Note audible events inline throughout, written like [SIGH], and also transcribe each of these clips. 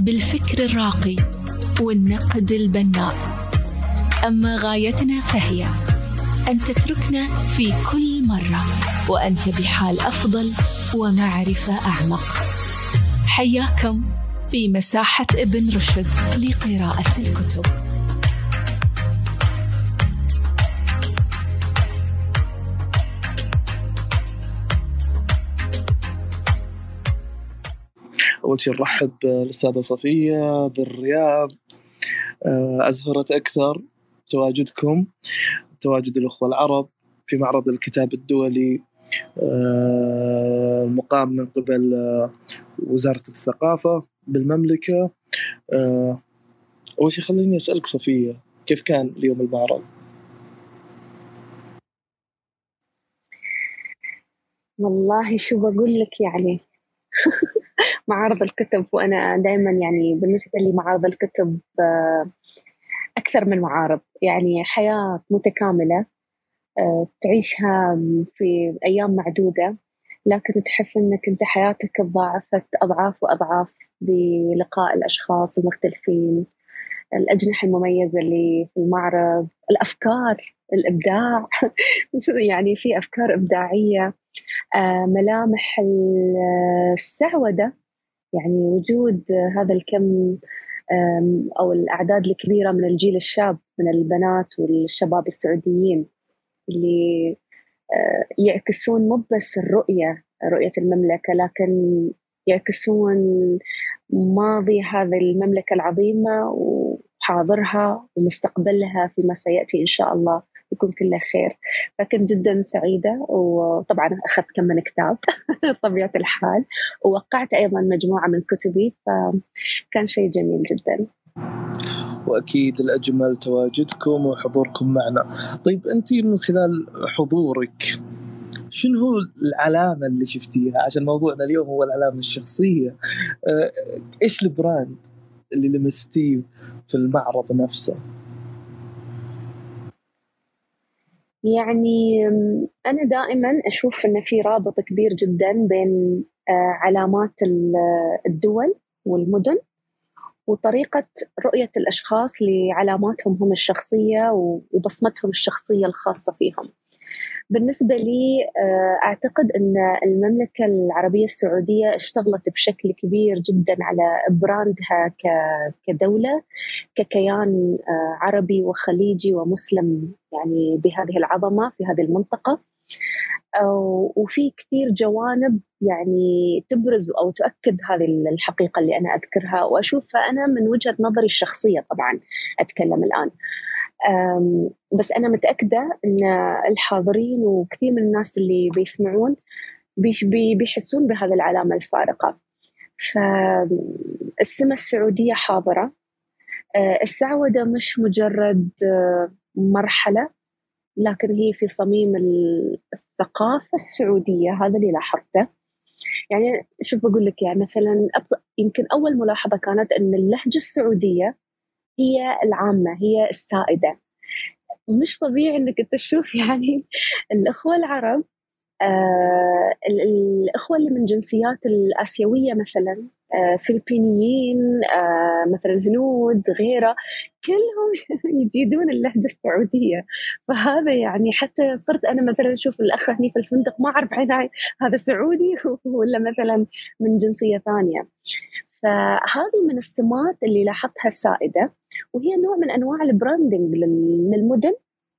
بالفكر الراقي والنقد البناء. أما غايتنا فهي أن تتركنا في كل مرة وأنت بحال أفضل ومعرفة أعمق. حياكم في مساحة ابن رشد لقراءة الكتب. أول شيء نرحب بالأستاذة صفية بالرياض. آه، أزهرت أكثر تواجدكم تواجد الأخوة العرب في معرض الكتاب الدولي. آه، المقام من قبل آه، وزارة الثقافة بالمملكة. أول شيء خليني أسألك صفية كيف كان اليوم المعرض؟ والله شو بقول لك يعني؟ [LAUGHS] معارض الكتب وأنا دائما يعني بالنسبة لي معارض الكتب آه، أكثر من معارض. يعني حياة متكاملة آه، تعيشها في أيام معدودة لكن تحس أنك أنت حياتك تضاعفت أضعاف وأضعاف بلقاء الأشخاص المختلفين الأجنحة المميزة اللي في المعرض الأفكار الإبداع. [LAUGHS] يعني في أفكار إبداعية. ملامح السعودة يعني وجود هذا الكم أو الأعداد الكبيرة من الجيل الشاب من البنات والشباب السعوديين اللي آه، يعكسون مو بس الرؤية رؤية المملكة لكن يعكسون ماضي هذه المملكة العظيمة وحاضرها ومستقبلها فيما سيأتي إن شاء الله. يكون كله خير فكنت جدا سعيدة وطبعا أخذت كم من كتاب [LAUGHS] طبيعة الحال ووقعت أيضا مجموعة من كتبي فكان شيء جميل جدا وأكيد الاجمل تواجدكم وحضوركم معنا. طيب أنت من خلال حضورك شنو هو العلامة اللي شفتيها؟ عشان موضوعنا اليوم هو العلامة الشخصية. آه، إيش البراند اللي لمستيه في المعرض نفسه؟ يعني أنا دائما أشوف أن في رابط كبير جدا بين آه، علامات الدول والمدن وطريقة رؤية الأشخاص لعلاماتهم هم الشخصية وبصمتهم الشخصية الخاصة فيهم. بالنسبة لي آه، أعتقد أن المملكة العربية السعودية اشتغلت بشكل كبير جدا على براندها كدولة ككيان آه، عربي وخليجي ومسلم يعني بهذه العظمة في هذه المنطقة. وفي كثير جوانب يعني تبرز أو تؤكد هذه الحقيقة اللي أنا أذكرها. وأشوفها أنا من وجهة نظري الشخصية طبعا أتكلم الآن. بس أنا متأكدة أن الحاضرين وكثير من الناس اللي بيسمعون بيحسون بهذه العلامة الفارقة. فالسمة السعودية حاضرة. أه، السعودة مش مجرد أه، مرحلة لكن هي في صميم الثقافة السعودية هذا اللي لاحظته. يعني شوف بقول لك يعني مثلا يمكن أول ملاحظة كانت أن اللهجة السعودية هي العامة هي السائدة. مش طبيعي إنك تشوف [LAUGHS] يعني الأخوة العرب آه الأخوة اللي من جنسيات الآسيوية مثلا آه فلبينيين آه مثلا هنود غيرة كلهم [LAUGHS] يجيدون اللهجة السعودية. فهذا يعني حتى صرت أنا مثلا أشوف الأخ هني في الفندق ما أعرف عيني هذا سعودي [LAUGHS] ولا مثلا من جنسية ثانية. فهذه من السمات اللي لاحظتها السائدة. وهي نوع من أنواع البراندنج للمدن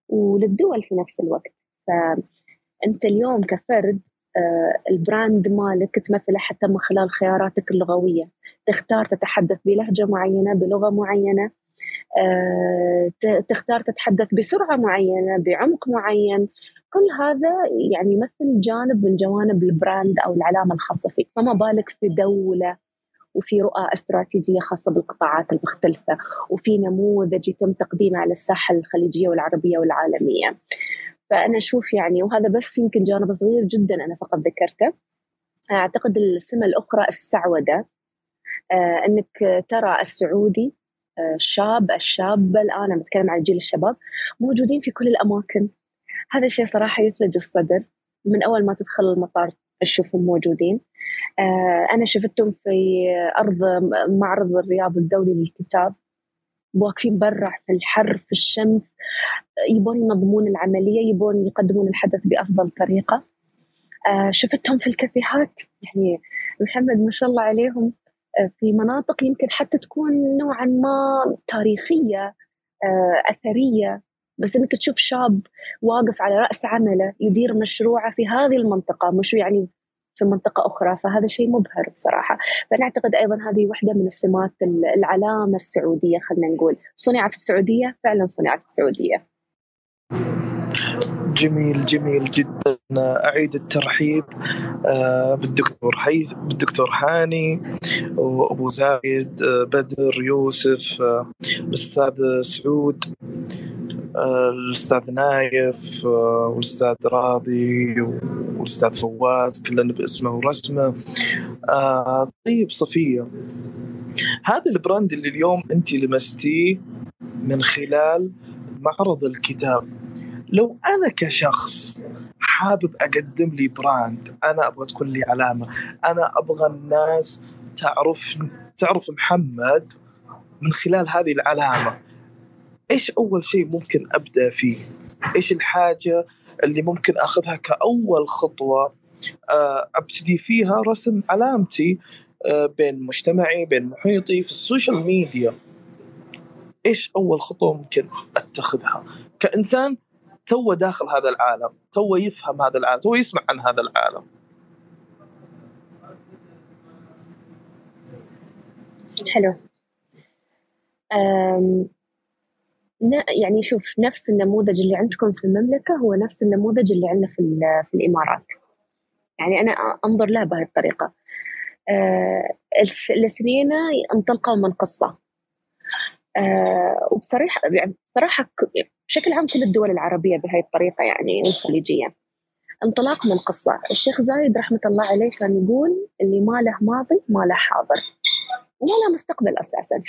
وللدول في نفس الوقت. فانت اليوم كفرد آه، ال brand مالك تمثله حتى من خلال خياراتك اللغوية. تختار تتحدث بلهجة معينة بلغة معينة آه، تختار تتحدث بسرعة معينة بعمق معين. كل هذا يعني يمثل جانب من جوانب ال brand أو العلامة الخاصة فيك. فما بالك في دولة وفي رؤى استراتيجية خاصة بالقطاعات المختلفة وفي نموذج يتم تقديمه على الساحة الخليجية والعربية والعالمية. فأنا أشوف يعني وهذا بس يمكن جانب صغير جدا أنا فقط ذكرته. أعتقد السمة الأخرى السعودة. آه، أنك ترى السعودي الشاب الشابة الآن أنا بتكلم عن جيل الشباب موجودين في كل الأماكن. هذا الشيء صراحة يثلج الصدر. من أول ما تدخل المطار تشوفهم موجودين. آه، أنا شفتهم في أرض معرض الرياض الدولي للكتاب. واقفين برا في الحر في الشمس. يبون ينظمون العملية يبون يقدمون الحدث بأفضل طريقة. آه، شفتهم في الكافيهات. يعني محمد ما شاء الله عليهم. آه، في مناطق يمكن حتى تكون نوعا ما تاريخية أثرية. بس إنك تشوف شاب واقف على رأس عمله يدير مشروعه في هذه المنطقة مش يعني في منطقة أخرى فهذا شيء مبهر بصراحة. فأنا أعتقد أيضا هذه واحدة من السمات العلامة السعودية خلينا نقول. صنع في السعودية؟ فعلا صنع في السعودية. جميل جميل جدا. أعيد الترحيب. آه، بالدكتور حيث بالدكتور هاني وأبو زايد آه، بدر يوسف آه، الاستاذ سعود. الأستاذ نايف والأستاذ راضي والأستاذ فواز كلنا باسمه ورسمه. طيب صفية هذا ال brand اللي اليوم أنت لمستيه من خلال معرض الكتاب. لو أنا كشخص حابب أقدم لي brand أنا أبغى تكون لي علامة أنا أبغى الناس تعرف تعرف محمد من خلال هذه العلامة. إيش أول شيء ممكن أبدأ فيه؟ إيش الحاجة اللي ممكن أخذها كأول خطوة؟ آه، أبتدي فيها رسم علامتي آه، بين مجتمعي بين محيطي في ال social media. إيش أول خطوة ممكن أتخذها؟ كإنسان تو داخل هذا العالم تو يفهم هذا العالم تو يسمع عن هذا العالم. حلو. يعني شوف نفس النموذج اللي عندكم في المملكة هو نفس النموذج اللي عندنا في, في الإمارات. يعني أنا أنظر لها بهذه الطريقة. آه الاثنين انطلقوا من قصة. آه وبصراحة يعني بصراحة بشكل عام كل الدول العربية بهذه الطريقة يعني والخليجية. انطلاق من قصة. الشيخ زايد رحمة الله عليه كان يقول اللي ما له ماضي ما له حاضر. وما له مستقبل أساسا.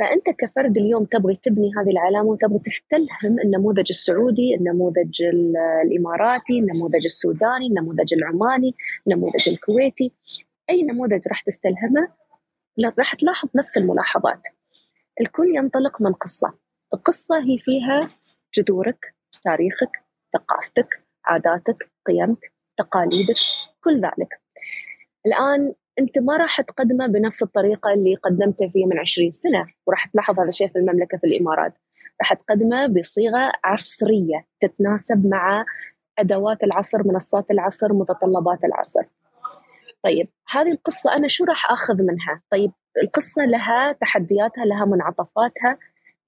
ف... فأنت كفرد اليوم تبغي تبني هذه العلامة وتبغي تستلهم النموذج السعودي النموذج الإماراتي النموذج السوداني النموذج العماني النموذج الكويتي. أي نموذج راح تستلهمه راح تلاحظ نفس الملاحظات. الكل ينطلق من قصة. القصة هي فيها جذورك تاريخك ثقافتك عاداتك قيمك تقاليدك كل ذلك. الآن أنت ما راح تقدمه بنفس الطريقة اللي قدمته فيه من 20 سنة وراح تلاحظ هذا الشيء في المملكة في الإمارات. راح تقدمه بصيغة عصرية تتناسب مع أدوات العصر منصات العصر متطلبات العصر. طيب هذه القصة أنا شو راح أخذ منها؟ طيب القصة لها تحدياتها لها منعطفاتها.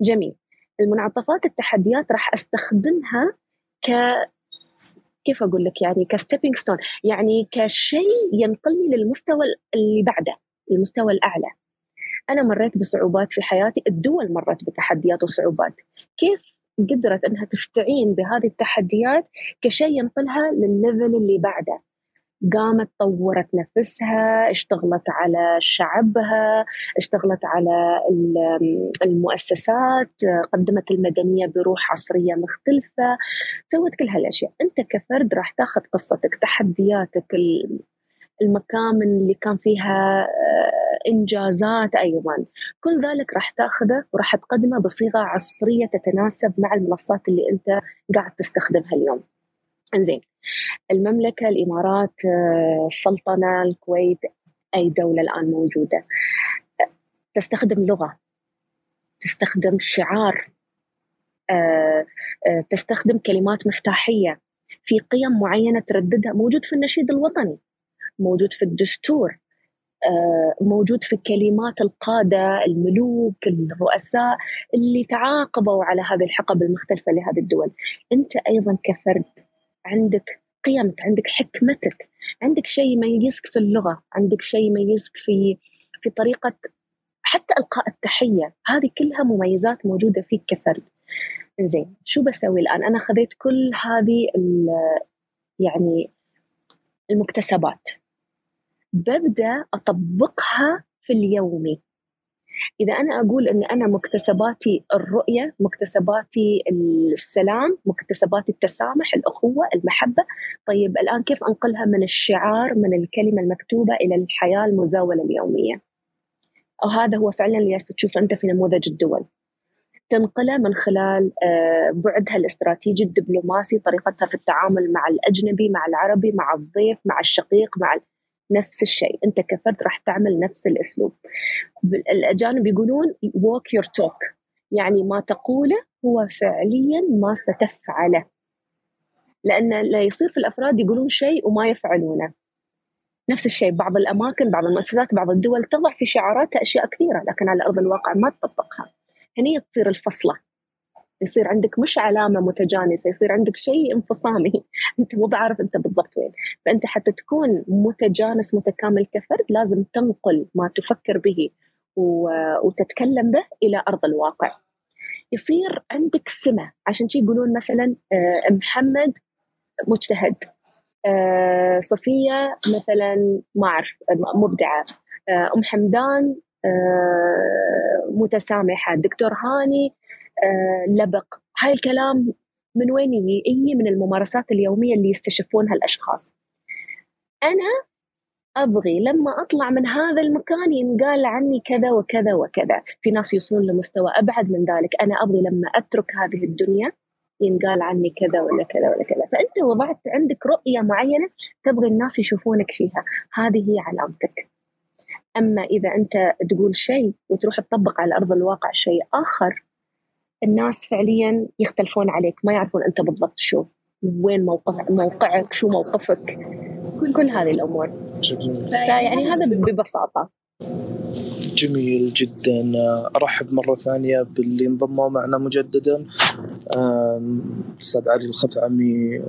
جميل. المنعطفات التحديات راح أستخدمها ك كيف أقول لك يعني ك stepping stone يعني كشيء ينقلني للمستوى اللي بعده المستوى الأعلى. أنا مريت بصعوبات في حياتي الدول مرت بتحديات وصعوبات. كيف قدرت إنها تستعين بهذه التحديات كشيء ينقلها للليفل اللي بعده؟ قامت طورت نفسها اشتغلت على شعبها اشتغلت على المؤسسات قدمت المدنية بروح عصرية مختلفة سوت كل هالأشياء. أنت كفرد راح تاخذ قصتك تحدياتك المكامن اللي كان فيها آه، إنجازات أيضا. كل ذلك راح تاخذه وراح تقدمه بصيغة عصرية تتناسب مع المنصات اللي أنت قاعد تستخدمها اليوم. إنزين المملكة الإمارات آه، السلطنة الكويت أي دولة الآن موجودة تستخدم لغة تستخدم شعار آه، آه، تستخدم كلمات مفتاحية في قيم معينة ترددها موجود في النشيد الوطني موجود في الدستور موجود في كلمات القادة الملوك الرؤساء اللي تعاقبوا على هذه الحقب المختلفة لهذه الدول. أنت أيضا كفرد عندك قيمك عندك حكمتك عندك شيء يميزك في اللغة عندك شيء يميزك في في طريقة حتى إلقاء التحية. هذه كلها مميزات موجودة فيك كفرد زين شو بسوي الآن؟ أنا خذيت كل هذه يعني المكتسبات. ببدأ أطبقها في اليومي. إذا أنا أقول أن أنا مكتسباتي الرؤية مكتسباتي السلام مكتسباتي التسامح الأخوة المحبة طيب الآن كيف أنقلها من الشعار من الكلمة المكتوبة إلى الحياة المزاولة اليومية؟ وهذا هو فعلا اللي تشوف أنت في نموذج الدول. تنقله من خلال آه، بعدها الاستراتيجي الدبلوماسي طريقتها في التعامل مع الأجنبي مع العربي مع الضيف مع الشقيق مع نفس الشيء. أنت كفرد راح تعمل نفس الأسلوب. الأجانب يقولون walk your talk. يعني ما تقوله هو فعليا ما ستفعله. لأن لا يصير في الأفراد يقولون شيء وما يفعلونه. نفس الشيء بعض الأماكن بعض المؤسسات بعض الدول تضع في شعاراتها أشياء كثيرة لكن على أرض الواقع ما تطبقها. هني تصير الفصلة. يصير عندك مش علامة متجانسة يصير عندك شيء انفصامي. [LAUGHS] أنت مو بعرف أنت بالضبط وين. فأنت حتى تكون متجانس متكامل كفرد لازم تنقل ما تفكر به وتتكلم به إلى أرض الواقع. يصير عندك سمة. عشان شي يقولون مثلا آه، محمد مجتهد. آه، صفية مثلا ما أعرف مبدعة. آه، أم حمدان متسامحة. دكتور هاني لبق. هاي الكلام من وين يجي؟ يجي من الممارسات اليومية اللي يستشفونها الأشخاص أنا أبغي لما أطلع من هذا المكان ينقال عني كذا وكذا وكذا. في ناس يوصلون لمستوى أبعد من ذلك. أنا أبغي لما أترك هذه الدنيا ينقال عني كذا ولا كذا ولا كذا. فأنت وضعت عندك رؤية معينة تبغي الناس يشوفونك فيها. هذه هي علامتك. أما إذا أنت تقول شيء وتروح تطبق على أرض الواقع شيء آخر الناس فعليا يختلفون عليك ما يعرفون أنت بالضبط شو وين موقع موقعك شو موقفك كل كل هذه الأمور. فيعني هذا ببساطة. جميل جدا. أرحب مرة ثانية باللي انضموا معنا مجددا. الاستاذ علي الخثعمي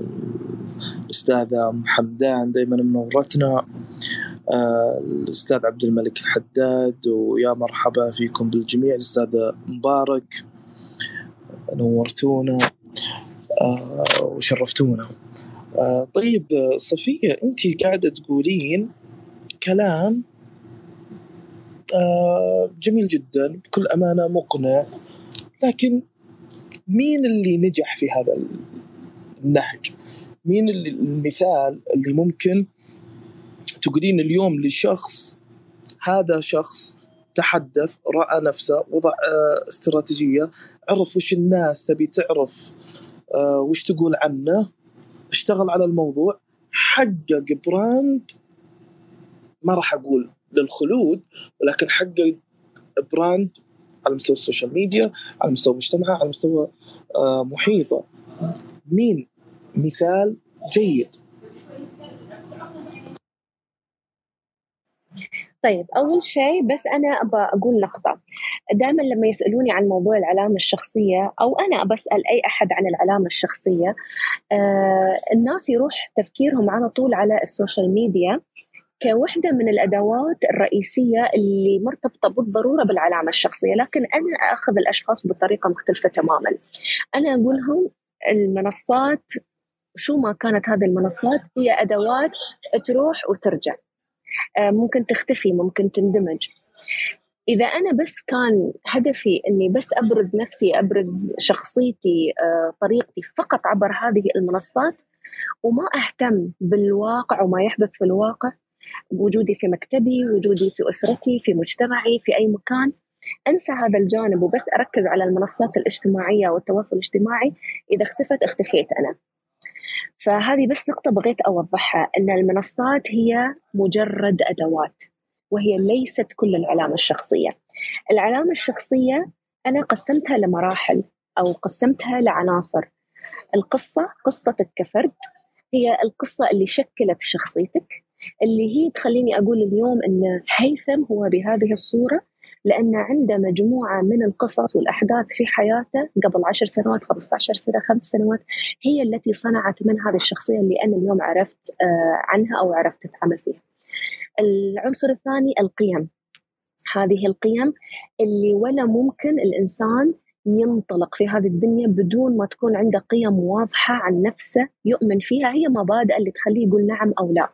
الأستاذة حمدان دائما منورتنا. الأستاذ عبد الملك الحداد ويا مرحبا فيكم بالجميع. الاستاذ مبارك. نورتونا آه وشرفتونا. آه طيب صفية أنت قاعدة تقولين كلام آه جميل جدا بكل أمانة مقنع لكن مين اللي نجح في هذا النهج؟ مين المثال اللي ممكن تقولين اليوم لشخص هذا شخص تحدث رأى نفسه وضع آه، استراتيجية عرف وش الناس تبي تعرف آه، وش تقول عنه اشتغل على الموضوع. حقق brand ما راح أقول للخلود ولكن حقق brand على مستوى ال social media على مستوى مجتمعه على مستوى آه، محيطه. مين مثال جيد. طيب أول شيء بس أنا أبى أقول نقطة. دائما لما يسألوني عن موضوع العلامة الشخصية أو أنا بسأل أي أحد عن العلامة الشخصية آه الناس يروح تفكيرهم على طول على ال social media كوحدة من الأدوات الرئيسية اللي مرتبطة بالضرورة بالعلامة الشخصية لكن أنا أخذ الأشخاص بطريقة مختلفة تماما. أنا أقول لهم المنصات شو ما كانت هذه المنصات هي أدوات تروح وترجع. ممكن تختفي ممكن تندمج. إذا أنا بس كان هدفي إني بس أبرز نفسي أبرز شخصيتي آه، طريقتي فقط عبر هذه المنصات وما أهتم بالواقع وما يحدث في الواقع وجودي في مكتبي وجودي في أسرتي في مجتمعي في أي مكان أنسى هذا الجانب وبس أركز على المنصات الاجتماعية والتواصل الاجتماعي. إذا اختفت اختفيت أنا. فهذه بس نقطة بغيت أوضحها أن المنصات هي مجرد أدوات وهي ليست كل العلامة الشخصية. العلامة الشخصية أنا قسمتها لمراحل أو قسمتها لعناصر. القصة قصتك كفرد هي القصة اللي شكلت شخصيتك اللي هي تخليني أقول اليوم أن هيثم هو بهذه الصورة لأن عنده مجموعة من القصص والأحداث في حياته قبل عشر سنوات 15 سنة خمس سنوات هي التي صنعت من هذه الشخصية اللي أنا اليوم عرفت آه، عنها أو عرفت أتعامل فيها. العنصر الثاني القيم. هذه القيم اللي ولا ممكن الإنسان ينطلق في هذه الدنيا بدون ما تكون عنده قيم واضحة عن نفسه يؤمن فيها هي مبادئ اللي تخليه يقول نعم أو لا.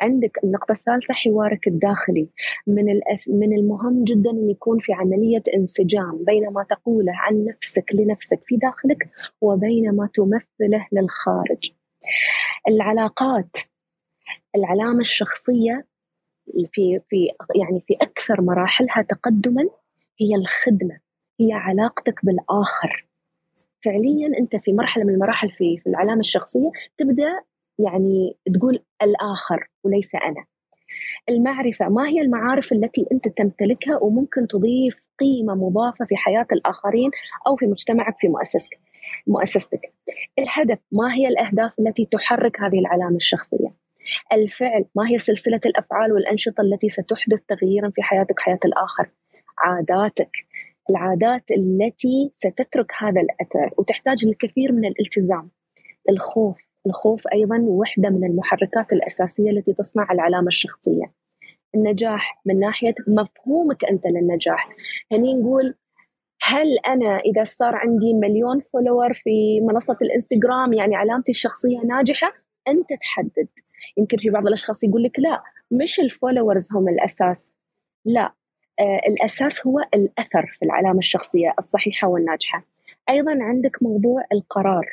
عندك النقطة الثالثة حوارك الداخلي. من الأس من المهم جدا أن يكون في عملية انسجام بين ما تقوله عن نفسك لنفسك في داخلك وبين ما تمثله للخارج. العلاقات العلامة الشخصية في في يعني في أكثر مراحلها تقدما هي الخدمة هي علاقتك بالآخر. فعليا أنت في مرحلة من المراحل في في العلامة الشخصية تبدأ يعني تقول الآخر وليس أنا. المعرفة ما هي المعارف التي أنت تمتلكها وممكن تضيف قيمة مضافة في حياة الآخرين أو في مجتمعك في مؤسستك مؤسستك. الهدف ما هي الأهداف التي تحرك هذه العلامة الشخصية؟ الفعل ما هي سلسلة الأفعال والأنشطة التي ستحدث تغييرا في حياتك وحياة الآخر؟ عاداتك. العادات التي ستترك هذا الأثر وتحتاج للكثير من الالتزام الخوف الخوف أيضا وحدة من المحركات الأساسية التي تصنع العلامة الشخصية. النجاح من ناحية مفهومك أنت للنجاح. هني نقول هل أنا إذا صار عندي مليون follower في منصة الإنستغرام يعني علامتي الشخصية ناجحة؟ أنت تحدد. يمكن في بعض الأشخاص يقول لك لا مش ال followers هم الأساس. لا آه الأساس هو الأثر في العلامة الشخصية الصحيحة والناجحة. أيضا عندك موضوع القرار.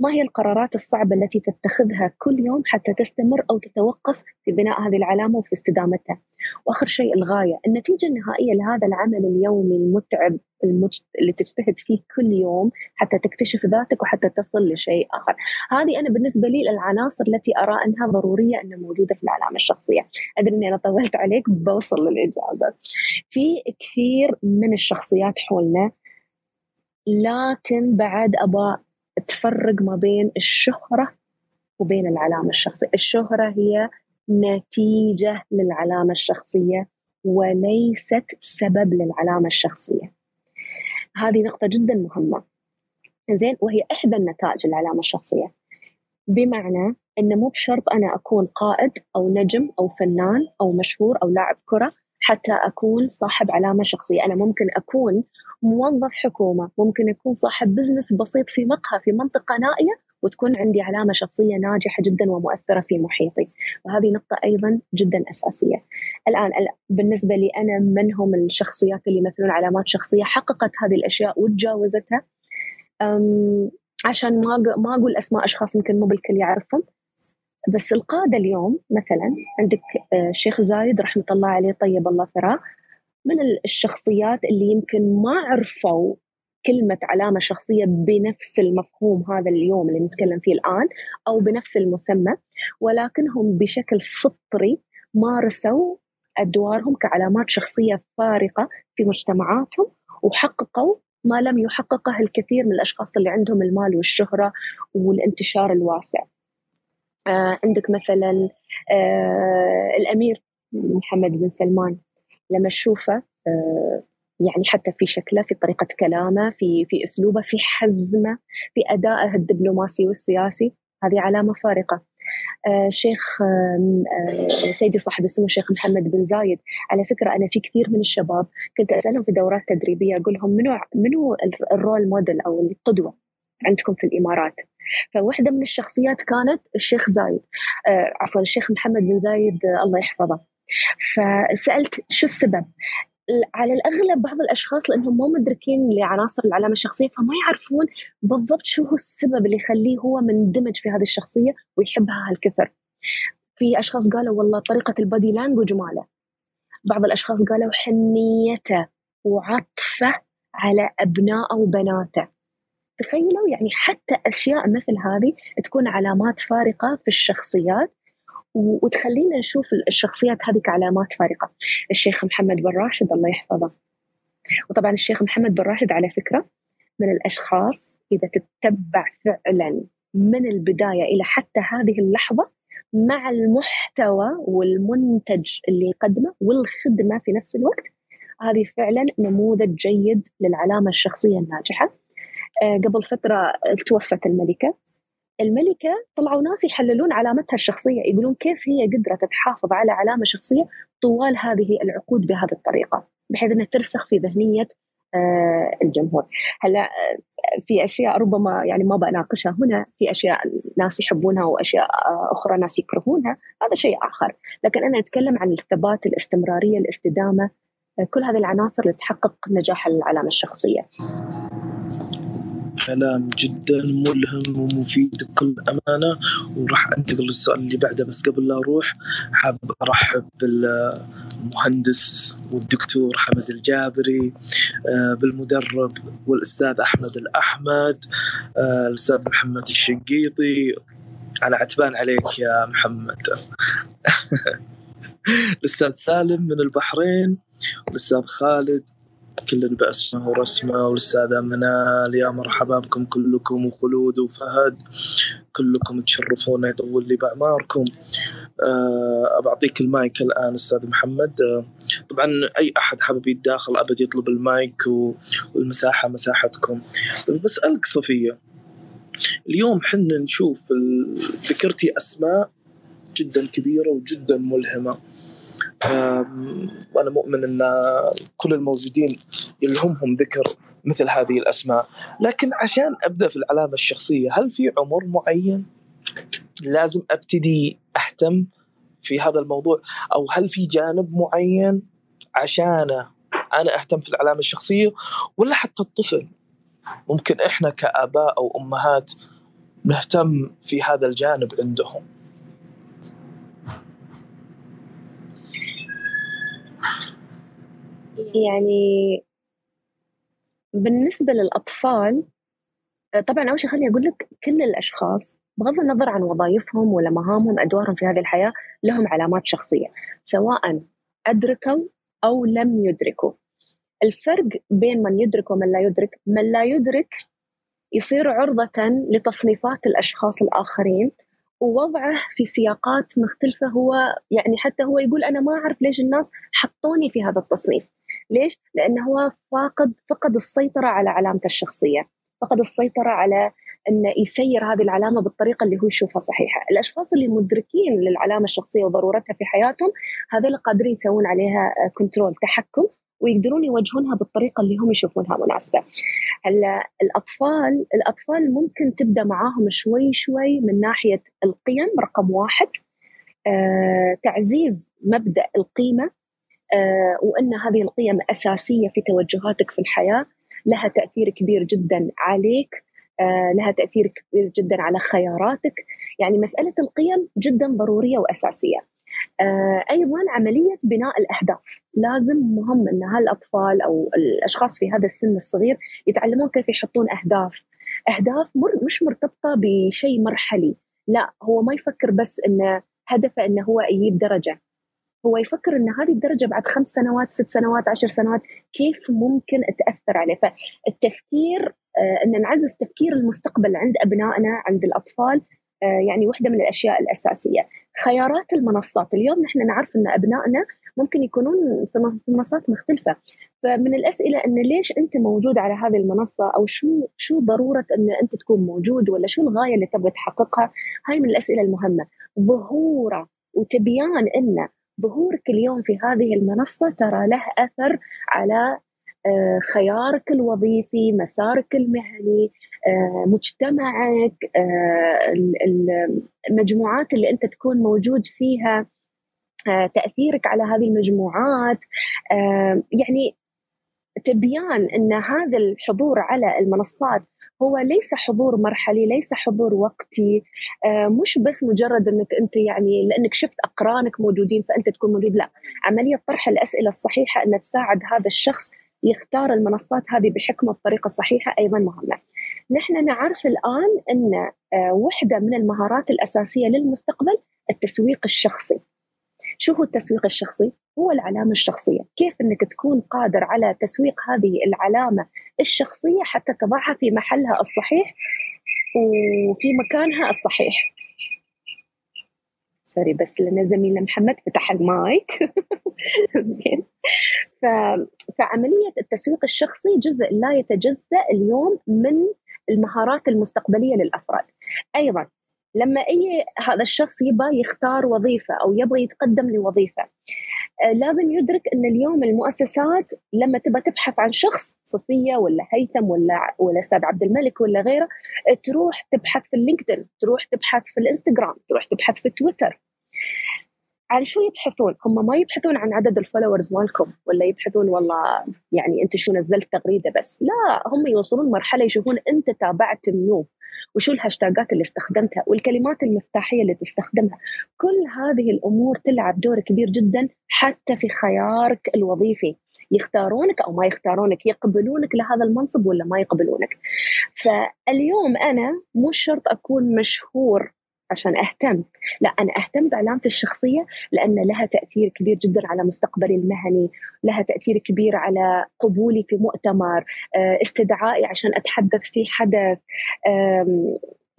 ما هي القرارات الصعبة التي تتخذها كل يوم حتى تستمر أو تتوقف في بناء هذه العلامة وفي استدامتها؟ وآخر شيء الغاية النتيجة النهائية لهذا العمل اليومي المتعب المجت... اللي تجتهد فيه كل يوم حتى تكتشف ذاتك وحتى تصل لشيء آخر. هذه أنا بالنسبة لي العناصر التي أرى أنها ضرورية أنها موجودة في العلامة الشخصية. أدري أني أنا طولت عليك بوصل للإجابة. في كثير من الشخصيات حولنا لكن بعد أبغى تفرق ما بين الشهرة وبين العلامة الشخصية. الشهرة هي نتيجة للعلامة الشخصية وليست سبب للعلامة الشخصية. هذه نقطة جدا مهمة. زين وهي إحدى النتائج العلامة الشخصية. بمعنى أنه مو بشرط أنا أكون قائد أو نجم أو فنان أو مشهور أو لاعب كرة. حتى أكون صاحب علامة شخصية. أنا ممكن أكون موظف حكومة ممكن أكون صاحب بزنس بسيط في مقهى في منطقة نائية وتكون عندي علامة شخصية ناجحة جدا ومؤثرة في محيطي. وهذه نقطة أيضا جدا أساسية. الآن بالنسبة لي أنا من هم الشخصيات اللي يمثلون علامات شخصية؟ حققت هذه الأشياء وتجاوزتها. عشان ما ما أقول أسماء أشخاص يمكن مو بالكل يعرفهم. بس القادة اليوم مثلا عندك الشيخ آه، زايد رحمة الله عليه طيب الله ثراه من الشخصيات اللي يمكن ما عرفوا كلمة علامة شخصية بنفس المفهوم هذا اليوم اللي نتكلم فيه الآن أو بنفس المسمى ولكنهم بشكل فطري مارسوا أدوارهم كعلامات شخصية فارقة في مجتمعاتهم وحققوا ما لم يحققه الكثير من الأشخاص اللي عندهم المال والشهرة والانتشار الواسع. عندك مثلا آه الأمير محمد بن سلمان لما تشوفه آه يعني حتى في شكله في طريقة كلامه في في أسلوبه في حزمه في أدائه الدبلوماسي والسياسي هذه علامة فارقة. آه شيخ آه سيدي صاحب السمو الشيخ محمد بن زايد. على فكرة أنا في كثير من الشباب كنت أسألهم في دورات تدريبية أقول لهم منو منو الرول موديل أو القدوة عندكم في الإمارات فواحدة من الشخصيات كانت الشيخ زايد آه عفوا الشيخ محمد بن زايد آه الله يحفظه فسألت شو السبب على الأغلب بعض الأشخاص لأنهم مو مدركين لعناصر العلامة الشخصية فما يعرفون بالضبط شو هو السبب اللي يخليه هو مندمج في هذه الشخصية ويحبها هالكثر. في أشخاص قالوا والله طريقة البادي لانجوج ماله. بعض الأشخاص قالوا حنيته وعطفه على أبنائه وبناته. تخيلوا يعني حتى أشياء مثل هذه تكون علامات فارقة في الشخصيات وتخلينا نشوف الشخصيات هذه كعلامات فارقة. الشيخ محمد بن راشد الله يحفظه. وطبعا الشيخ محمد بن راشد على فكرة من الأشخاص إذا تتبع فعلا من البداية إلى حتى هذه اللحظة مع المحتوى والمنتج اللي يقدمه والخدمة في نفس الوقت هذه فعلا نموذج جيد للعلامة الشخصية الناجحة. آه، قبل فترة توفت الملكة. الملكة طلعوا ناس يحللون علامتها الشخصية يقولون كيف هي قدرت تحافظ على علامة شخصية طوال هذه العقود بهذه الطريقة بحيث إنها ترسخ في ذهنية آه، الجمهور. هلا آه، في أشياء ربما يعني ما بناقشها هنا في أشياء ناس يحبونها وأشياء آه، أخرى ناس يكرهونها هذا شيء آخر. لكن أنا أتكلم عن الثبات الاستمرارية الاستدامة كل هذه العناصر لتحقق نجاح العلامة الشخصية. كلام جدا ملهم ومفيد بكل أمانة وراح أنتقل للسؤال اللي بعده بس قبل لا أروح حاب أرحب بالمهندس والدكتور حمد الجابري آه، بالمدرب والأستاذ أحمد الأحمد آه، الأستاذ محمد الشنقيطي أنا عتبان عليك يا محمد. [LAUGHS] الأستاذ سالم من البحرين والاستاذ خالد كل بأسمه ورسمه والاستاذه منال يا مرحبا بكم كلكم وخلود وفهد. كلكم تشرفونا يطول لي بأعماركم. أه بعطيك المايك الآن أستاذ محمد. أه طبعا أي أحد حابب يتداخل أبد يطلب المايك والمساحة مساحتكم. بسالك صفية اليوم حنا نشوف ذكرتي أسماء جدا كبيرة وجدا ملهمة. وأنا مؤمن أن كل الموجودين يلهمهم ذكر مثل هذه الأسماء. لكن عشان أبدأ في العلامة الشخصية هل في عمر معين لازم أبتدي أهتم في هذا الموضوع؟ أو هل في جانب معين عشانه أنا أهتم في العلامة الشخصية؟ ولا حتى الطفل. ممكن إحنا كآباء أو أمهات نهتم في هذا الجانب عندهم. يعني بالنسبة للأطفال طبعا أول شيء خليني أقول لك كل الأشخاص بغض النظر عن وظائفهم ولا مهامهم أدوارهم في هذه الحياة لهم علامات شخصية سواء أدركوا أو لم يدركوا. الفرق بين من يدرك ومن لا يدرك من لا يدرك يصير عرضة لتصنيفات الأشخاص الآخرين ووضعه في سياقات مختلفة هو يعني حتى هو يقول أنا ما أعرف ليش الناس حطوني في هذا التصنيف. ليش؟ لأنه هو فاقد فقد السيطرة على علامته الشخصية. فقد السيطرة على أنه يسير هذه العلامة بالطريقة اللي هو يشوفها صحيحة. الأشخاص اللي مدركين للعلامة الشخصية وضرورتها في حياتهم هذول قادرين يسوون عليها كنترول تحكم ويقدرون يوجهونها بالطريقة اللي هم يشوفونها مناسبة. هلا الأطفال الأطفال ممكن تبدأ معاهم شوي شوي من ناحية القيم رقم واحد. آه، تعزيز مبدأ القيمة. آه، وأن هذه القيم أساسية في توجهاتك في الحياة لها تأثير كبير جدا عليك آه، لها تأثير كبير جدا على خياراتك. يعني مسألة القيم جدا ضرورية وأساسية. آه، أيضا عملية بناء الأهداف. لازم مهم أن هالأطفال أو الأشخاص في هذا السن الصغير يتعلمون كيف يحطون أهداف. أهداف مر مش مرتبطة بشيء مرحلي. لا هو ما يفكر بس أنه هدفه أنه هو يجيب درجة. هو يفكر إن هذه الدرجة بعد خمس سنوات ست سنوات عشر سنوات كيف ممكن تأثر عليه؟ فالتفكير آه، إن نعزز تفكير المستقبل عند أبنائنا عند الأطفال آه، يعني واحدة من الأشياء الأساسية. خيارات المنصات اليوم نحن نعرف إن أبنائنا ممكن يكونون في منصات مختلفة. فمن الأسئلة أن ليش أنت موجود على هذه المنصة؟ أو شو شو ضرورة أن أنت تكون موجود؟ ولا شو الغاية اللي تبغى تحققها؟ هاي من الأسئلة المهمة. ظهورة وتبيان أن ظهورك اليوم في هذه المنصة ترى له أثر على آه، خيارك الوظيفي مسارك المهني آه، مجتمعك آه، المجموعات اللي أنت تكون موجود فيها تأثيرك على هذه المجموعات. يعني تبيان أن هذا الحضور على المنصات هو ليس حضور مرحلي ليس حضور وقتي آه، مش بس مجرد إنك أنت يعني لأنك شفت أقرانك موجودين فأنت تكون موجود لا عملية طرح الأسئلة الصحيحة أن تساعد هذا الشخص يختار المنصات هذه بحكمة بطريقه صحيحة أيضا مهمة. نحن نعرف الآن أن آه، وحدة من المهارات الأساسية للمستقبل التسويق الشخصي. شو هو التسويق الشخصي؟ هو العلامة الشخصية. كيف أنك تكون قادر على تسويق هذه العلامة الشخصية حتى تضعها في محلها الصحيح وفي مكانها الصحيح؟ سوري بس لنا زميلنا محمد فتح المايك. [LAUGHS] زين. ف... فعملية التسويق الشخصي جزء لا يتجزأ اليوم من المهارات المستقبلية للأفراد. أيضا لما أي هذا الشخص يبغى يختار وظيفة أو يبغى يتقدم لوظيفة لازم يدرك إن اليوم المؤسسات لما تبى تبحث عن شخص صفية ولا هيثم ولا ولا أستاذ عبد الملك ولا غيره آه، تروح تبحث في اللينكدين تروح تبحث في الإنستغرام تروح تبحث في تويتر. عن شو يبحثون؟ هم ما يبحثون عن عدد ال followers مالكم ولا يبحثون والله يعني أنت شو نزلت تغريدة بس، لا هم يوصلون مرحلة يشوفون أنت تابعت منو وشو الهاشتاجات اللي استخدمتها والكلمات المفتاحية اللي تستخدمها، كل هذه الأمور تلعب دور كبير جدا حتى في خيارك الوظيفي. يختارونك أو ما يختارونك يقبلونك لهذا المنصب ولا ما يقبلونك فاليوم أنا مو شرط أكون مشهور عشان أهتم. لا أنا أهتم بعلامتي الشخصية لأن لها تأثير كبير جدا على مستقبلي المهني لها تأثير كبير على قبولي في مؤتمر آه، استدعائي عشان أتحدث في حدث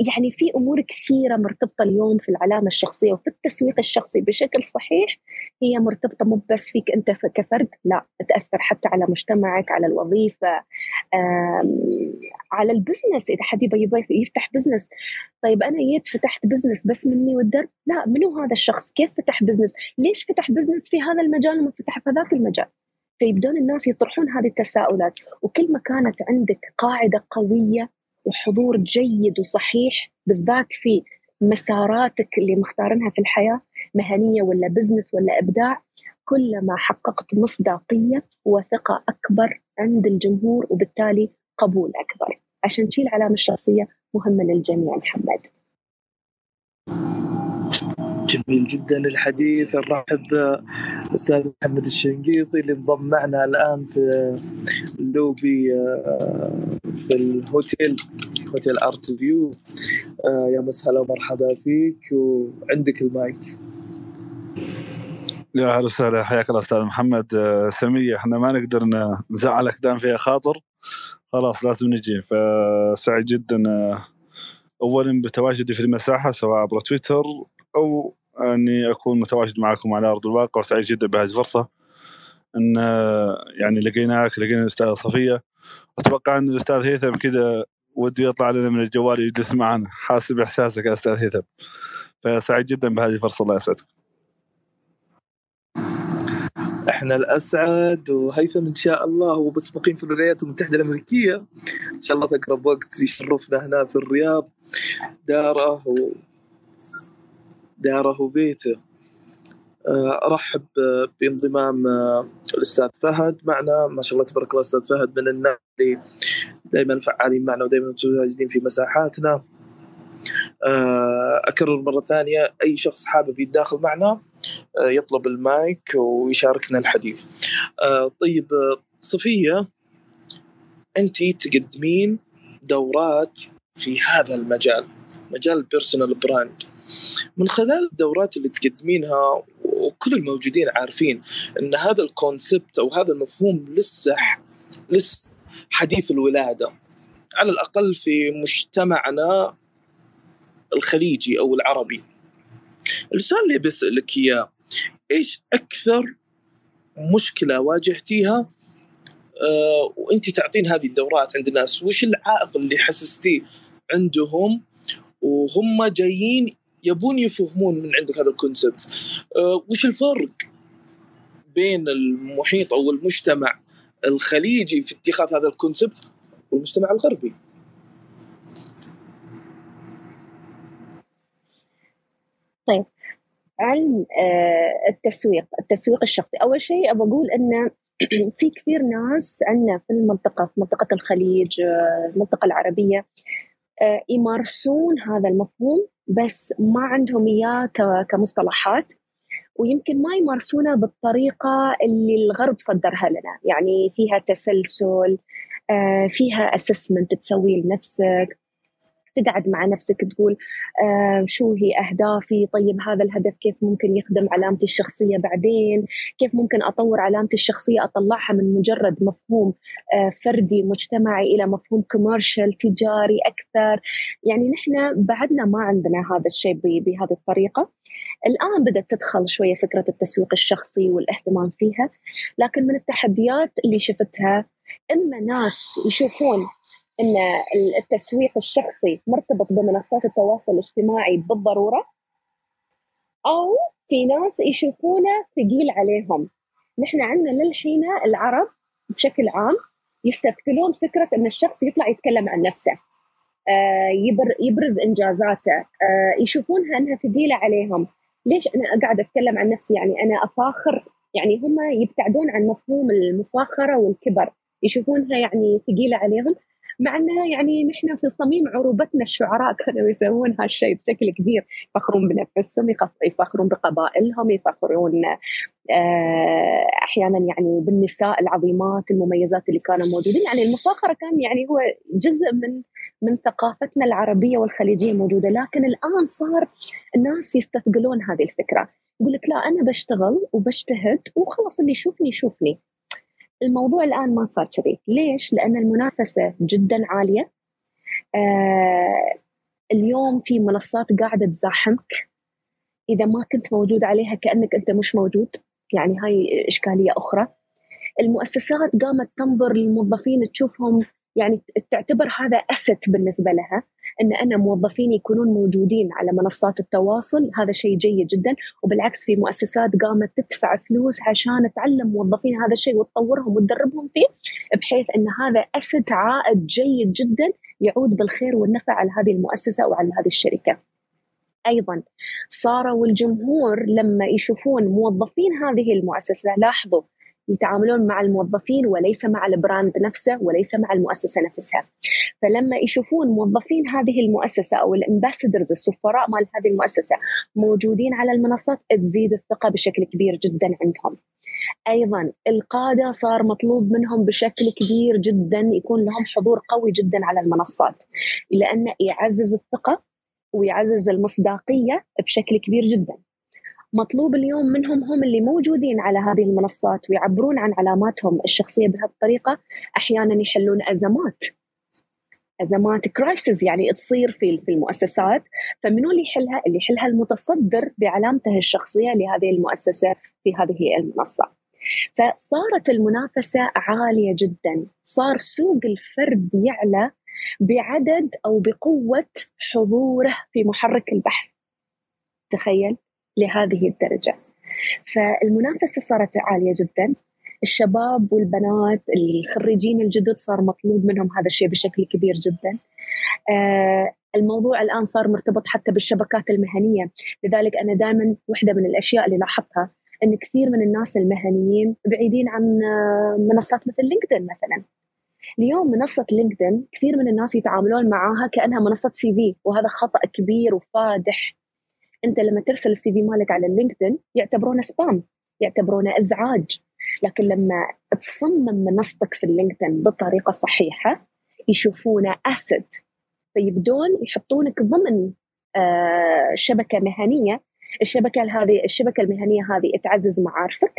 يعني في أمور كثيرة مرتبطة اليوم في العلامة الشخصية وفي التسويق الشخصي بشكل صحيح هي مرتبطة مو بس فيك أنت كفرد لا تأثر حتى على مجتمعك على الوظيفة على ال business. إذا حد يبغى يفتح business طيب أنا جيت فتحت business بس مني والدرب؟ لا منو هذا الشخص؟ كيف فتح business؟ ليش فتح بزنس في هذا المجال وما فتح في ذاك المجال؟ فيبدون الناس يطرحون هذه التساؤلات. وكل ما كانت عندك قاعدة قوية وحضور جيد وصحيح بالذات في مساراتك اللي مختارنها في الحياة مهنية ولا بزنس ولا إبداع كلما حققت مصداقية وثقة أكبر عند الجمهور وبالتالي قبول أكبر. عشان تشيل العلامة الشخصية مهمة للجميع محمد. جميل جدا الحديث نرحب الاستاذ محمد الشنقيطي اللي انضم معنا الآن في اللوبي آه، في ال hotel hotel Art View. آه، يا مسهلا ومرحبا فيك وعندك المايك. يا أهلا وسهلا حياك الله أستاذ محمد. آه، سمية إحنا ما نقدر نزعلك دام فيها خاطر. خلاص لازم نجي. فسعيد جدا اولا بتواجدي في المساحة سواء عبر تويتر أو أني أكون متواجد معكم على أرض الواقع وسعيد جدا بهذه الفرصة. إن يعني لقيناك لقينا الاستاذه صفية. أتوقع أن الأستاذ هيثم كذا وده يطلع لنا من الجوال يجلس معنا. حاسب إحساسك يا أستاذ هيثم. فسعيد جدا بهذه الفرصة الله يسعدك. إحنا الأسعد وهيثم إن شاء الله هو بس مقيم في الولايات المتحدة الأمريكية. إن شاء الله في أقرب وقت يشرفنا هنا في الرياض. دارة و... داره وبيته آه، أرحب بانضمام آه، الأستاذ فهد معنا. ما شاء الله تبارك الله أستاذ فهد من الناس اللي دائما فعالين معنا ودائما متواجدين في مساحاتنا. آه، أكرر مرة ثانية أي شخص حابب يتداخل معنا يطلب المايك ويشاركنا الحديث. طيب صفية أنت تقدمين دورات في هذا المجال مجال ال personal brand من خلال الدورات اللي تقدمينها وكل الموجودين عارفين إن هذا ال concept أو هذا المفهوم لسه لسه حديث الولادة. على الأقل في مجتمعنا الخليجي أو العربي. السؤال اللي بسالك إياه إيش أكثر مشكلة واجهتيها؟ آه وأنت تعطين هذه الدورات عند الناس وش العائق اللي حسستيه عندهم؟ وهم جايين يبون يفهمون من عندك هذا الكونسبت. أه وش الفرق بين المحيط أو المجتمع الخليجي في اتخاذ هذا الكونسبت والمجتمع الغربي؟ طيب. علم آه، التسويق التسويق الشخصي. أول شيء أبغى أقول أن [CLEARS THROAT] في كثير ناس عندنا في المنطقة في منطقة الخليج آه، المنطقة العربية يمارسون هذا المفهوم بس ما عندهم إياه كمصطلحات ويمكن ما يمارسونه بالطريقة اللي الغرب صدرها لنا. يعني فيها تسلسل آه، فيها اسسمنت تسويه لنفسك تقعد مع نفسك تقول آه شو هي أهدافي؟ طيب هذا الهدف كيف ممكن يخدم علامتي الشخصية بعدين؟ كيف ممكن أطور علامتي الشخصية؟ أطلعها من مجرد مفهوم آه فردي مجتمعي إلى مفهوم كوميرشال تجاري أكثر. يعني نحن بعدنا ما عندنا هذا الشيء بهذه الطريقة. الآن بدأت تدخل شوية فكرة التسويق الشخصي والاهتمام فيها. لكن من التحديات اللي شفتها إما ناس يشوفون إن التسويق الشخصي مرتبط بمنصات التواصل الاجتماعي بالضرورة أو في ناس يشوفونه ثقيل عليهم. نحن عندنا للحين العرب بشكل عام يستثقلون فكرة إن الشخص يطلع يتكلم عن نفسه آه، يبرز إنجازاته آه، يشوفونها إنها ثقيلة عليهم. ليش أنا قاعد أتكلم عن نفسي؟ يعني أنا أفاخر. يعني هم يبتعدون عن مفهوم المفاخرة والكبر يشوفونها يعني ثقيلة عليهم. مع إنه يعني نحن في صميم عروبتنا الشعراء كانوا يسوون هالشيء بشكل كبير. يفخرون بنفسهم يفخرون بقبائلهم يفخرون آه، أحيانا يعني بالنساء العظيمات المميزات اللي كانوا موجودين. يعني المفاخرة كان يعني هو جزء من من ثقافتنا العربية والخليجية موجودة. لكن الآن صار الناس يستثقلون هذه الفكرة. يقول لك لا أنا بشتغل وبجتهد وخلاص اللي يشوفني يشوفني. الموضوع الآن ما صار كذي. ليش؟ لأن المنافسة جدا عالية. آه اليوم في منصات قاعدة تزاحمك. إذا ما كنت موجود عليها كأنك أنت مش موجود. يعني هاي إشكالية أخرى. المؤسسات قامت تنظر للموظفين تشوفهم يعني تعتبر هذا است بالنسبة لها. إن أنا موظفين يكونون موجودين على منصات التواصل هذا شيء جيد جدا وبالعكس في مؤسسات قامت تدفع فلوس عشان تعلم موظفين هذا الشيء وتطورهم وتدربهم فيه بحيث إن هذا أسد عائد جيد جدا يعود بالخير والنفع على هذه المؤسسة وعلى هذه الشركة. أيضا صاروا الجمهور لما يشوفون موظفين هذه المؤسسة لاحظوا يتعاملون مع الموظفين وليس مع البراند نفسه وليس مع المؤسسة نفسها. فلما يشوفون موظفين هذه المؤسسة أو الامباسدرز السفراء مال هذه المؤسسة موجودين على المنصات تزيد الثقة بشكل كبير جدا عندهم. أيضا القادة صار مطلوب منهم بشكل كبير جدا يكون لهم حضور قوي جدا على المنصات لأنه يعزز الثقة ويعزز المصداقية بشكل كبير جدا. مطلوب اليوم منهم هم اللي موجودين على هذه المنصات ويعبرون عن علاماتهم الشخصية بهالطريقة أحيانا يحلون أزمات أزمات كرايسيس يعني تصير في في المؤسسات فمنو اللي يحلها؟ اللي يحلها المتصدر بعلامته الشخصية لهذه المؤسسة في هذه المنصة. فصارت المنافسة عالية جدا، صار سوق الفرد يعلى بعدد أو بقوة حضوره في محرك البحث. تخيل لهذه الدرجة. فالمنافسة صارت عالية جدا. الشباب والبنات الخريجين الجدد صار مطلوب منهم هذا الشيء بشكل كبير جدا. آه الموضوع الآن صار مرتبط حتى بالشبكات المهنية. لذلك أنا دائما واحدة من الأشياء اللي لاحظتها أن كثير من الناس المهنيين بعيدين عن آه، منصات مثل لينكدين مثلا. اليوم منصة لينكدين كثير من الناس يتعاملون معها كأنها منصة CV وهذا خطأ كبير وفادح. انت لما ترسل ال CV مالك على اللينكدين يعتبرونه spam يعتبرونه إزعاج. لكن لما تصمم منصتك في اللينكدين بالطريقة الصحيحة يشوفونه asset. فيبدون يحطونك ضمن آه شبكة مهنية. الشبكة هذه الشبكة المهنية هذه تعزز معارفك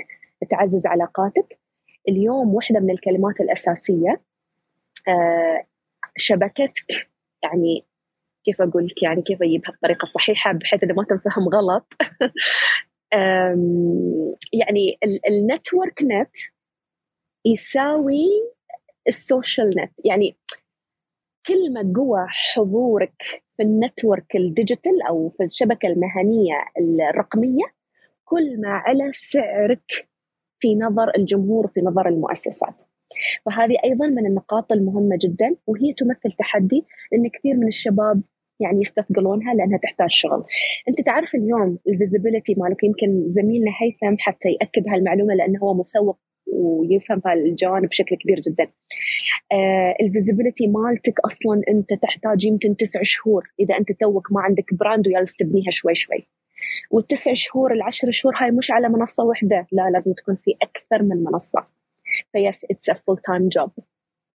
تعزز علاقاتك. اليوم واحدة من الكلمات الأساسية آه شبكتك يعني كيف أقول لك يعني كيف أجيبها بطريقة صحيحة بحيث انه ما تنفهم غلط. [LAUGHS] يعني ال network يساوي ال social net يعني كل ما قوى حضورك في ال network ال digital أو في الشبكة المهنية الرقمية كل ما على سعرك في نظر الجمهور في نظر المؤسسات. فهذه أيضا من النقاط المهمة جدا وهي تمثل تحدي لأن كثير من الشباب يعني يستثقلونها لأنها تحتاج شغل. أنت تعرف اليوم ال visibility مالك يمكن زميلنا هيثم حتى يأكد هالمعلومة لأنه هو مسوق ويفهم هالجوانب بشكل كبير جدا. آه ال visibility مالتك أصلا أنت تحتاج يمكن تسع شهور إذا أنت توك ما عندك brand وجالس تبنيها شوي شوي. والتسع شهور العشر شهور هاي مش على منصة واحدة لا لازم تكون في أكثر من منصة. فيس it's a full time job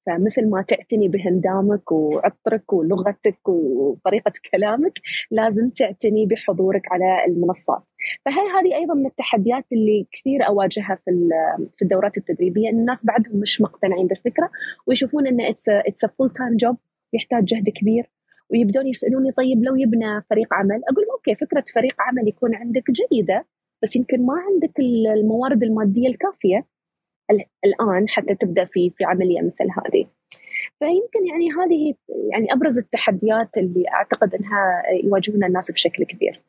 فمثل ما تعتني بهندامك وعطرك ولغتك وطريقة كلامك لازم تعتني بحضورك على المنصات. فهي هذه أيضا من التحديات اللي كثير أواجهها في في الدورات التدريبية. أن الناس بعدهم مش مقتنعين بالفكرة ويشوفون أن it's full time job يحتاج جهد كبير ويبدون يسألوني طيب لو يبنى فريق عمل؟ أقول okay فكرة فريق عمل يكون عندك جيدة بس يمكن ما عندك الموارد المادية الكافية الآن حتى تبدأ في في عملية مثل هذه. فيمكن يعني هذه يعني أبرز التحديات اللي أعتقد أنها يواجهونها الناس بشكل كبير.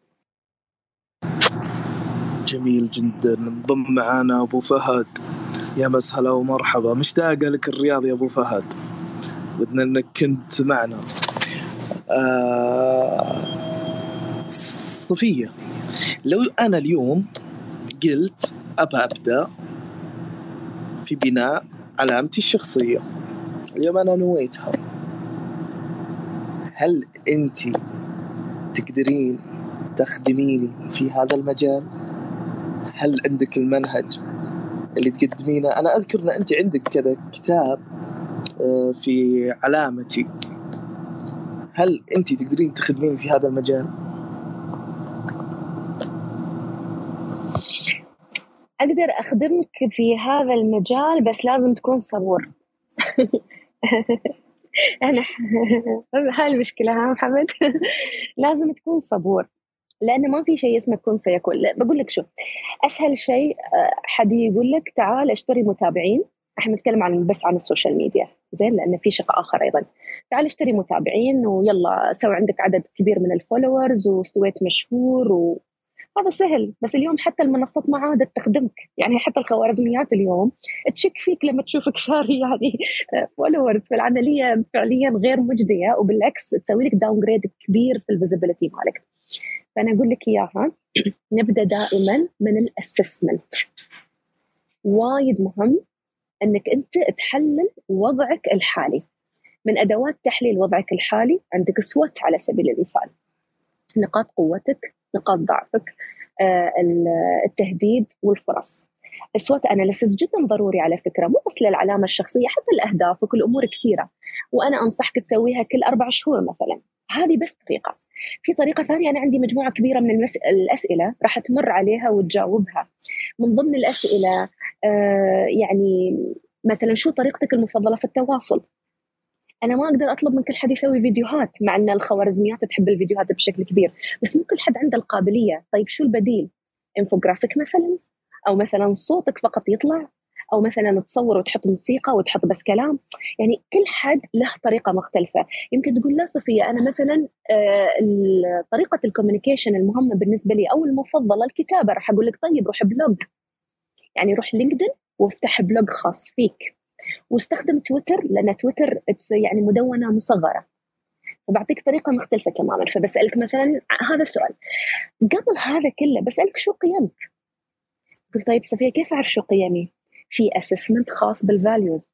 جميل جدا. انضم معانا أبو فهد. يا مسهلا ومرحبا. مشتاق لك الرياض يا أبو فهد. ودنا أنك كنت معنا. آه صفية لو أنا اليوم قلت أبى أبدأ في بناء علامتي الشخصية. اليوم أنا نويتها. هل أنت تقدرين تخدميني في هذا المجال؟ هل عندك المنهج اللي تقدمينه؟ أنا أذكر أن أنت عندك كذا كتاب آه، في علامتي. هل أنت تقدرين تخدمين في هذا المجال؟ أقدر أخدمك في هذا المجال بس لازم تكون صبور. [LAUGHS] أنا [LAUGHS] هاي المشكلة ها محمد؟ [LAUGHS] لازم تكون صبور لأنه ما في شيء اسمه كن فيكون بقول لك شو أسهل شيء آه، حد يقول لك تعال اشتري متابعين. إحنا نتكلم عن بس عن ال social media زين؟ لأن في شق آخر أيضا. تعال اشتري متابعين ويلا سوي عندك عدد كبير من ال followers واستويت مشهور و... هذا سهل بس اليوم حتى المنصات ما عادت تخدمك. يعني حتى الخوارزميات اليوم تشك فيك لما تشوفك شاري [LAUGHS] يعني followers فالعملية فعليا غير مجدية وبالعكس تسوي لك downgrade كبير في ال visibility مالك. فأنا أقول لك إياها. [CLEARS THROAT] نبدأ دائما من ال assessment وايد مهم إنك أنت تحلل وضعك الحالي. من أدوات تحليل وضعك الحالي عندك سوت على سبيل المثال. نقاط قوتك نقاط ضعفك آه، التهديد والفرص. السوات أناليسيس جدا ضروري على فكرة مو بس للعلامة الشخصية حتى الاهداف وكل امور كثيرة. وأنا أنصحك تسويها كل أربع شهور مثلا. هذه بس طريقة. في طريقة ثانية أنا عندي مجموعة كبيرة من المس... الأسئلة راح تمر عليها وتجاوبها. من ضمن الأسئلة آه يعني مثلا شو طريقتك المفضلة في التواصل؟ أنا ما أقدر أطلب من كل حد يسوي فيديوهات مع إن الخوارزميات تحب الفيديوهات بشكل كبير. بس مو كل حد عنده القابلية. طيب شو البديل؟ انفوجرافيك مثلا؟ أو مثلا صوتك فقط يطلع؟ أو مثلا تصور وتحط موسيقى وتحط بس كلام؟ يعني كل حد له طريقة مختلفة. يمكن تقول لا صفية أنا مثلا آه، طريقة ال communication المهمة بالنسبة لي أو المفضلة الكتابة. راح أقول لك طيب روح blog. يعني روح لينكدين وافتح blog خاص فيك. واستخدم تويتر لأن تويتر يعني مدونة مصغرة. فبعطيك طريقة مختلفة تماما. فبسألك مثلا هذا السؤال. قبل هذا كله بسألك شو قيمك؟ قلت طيب صفية كيف أعرف شو قيمي؟ في assessment خاص بال values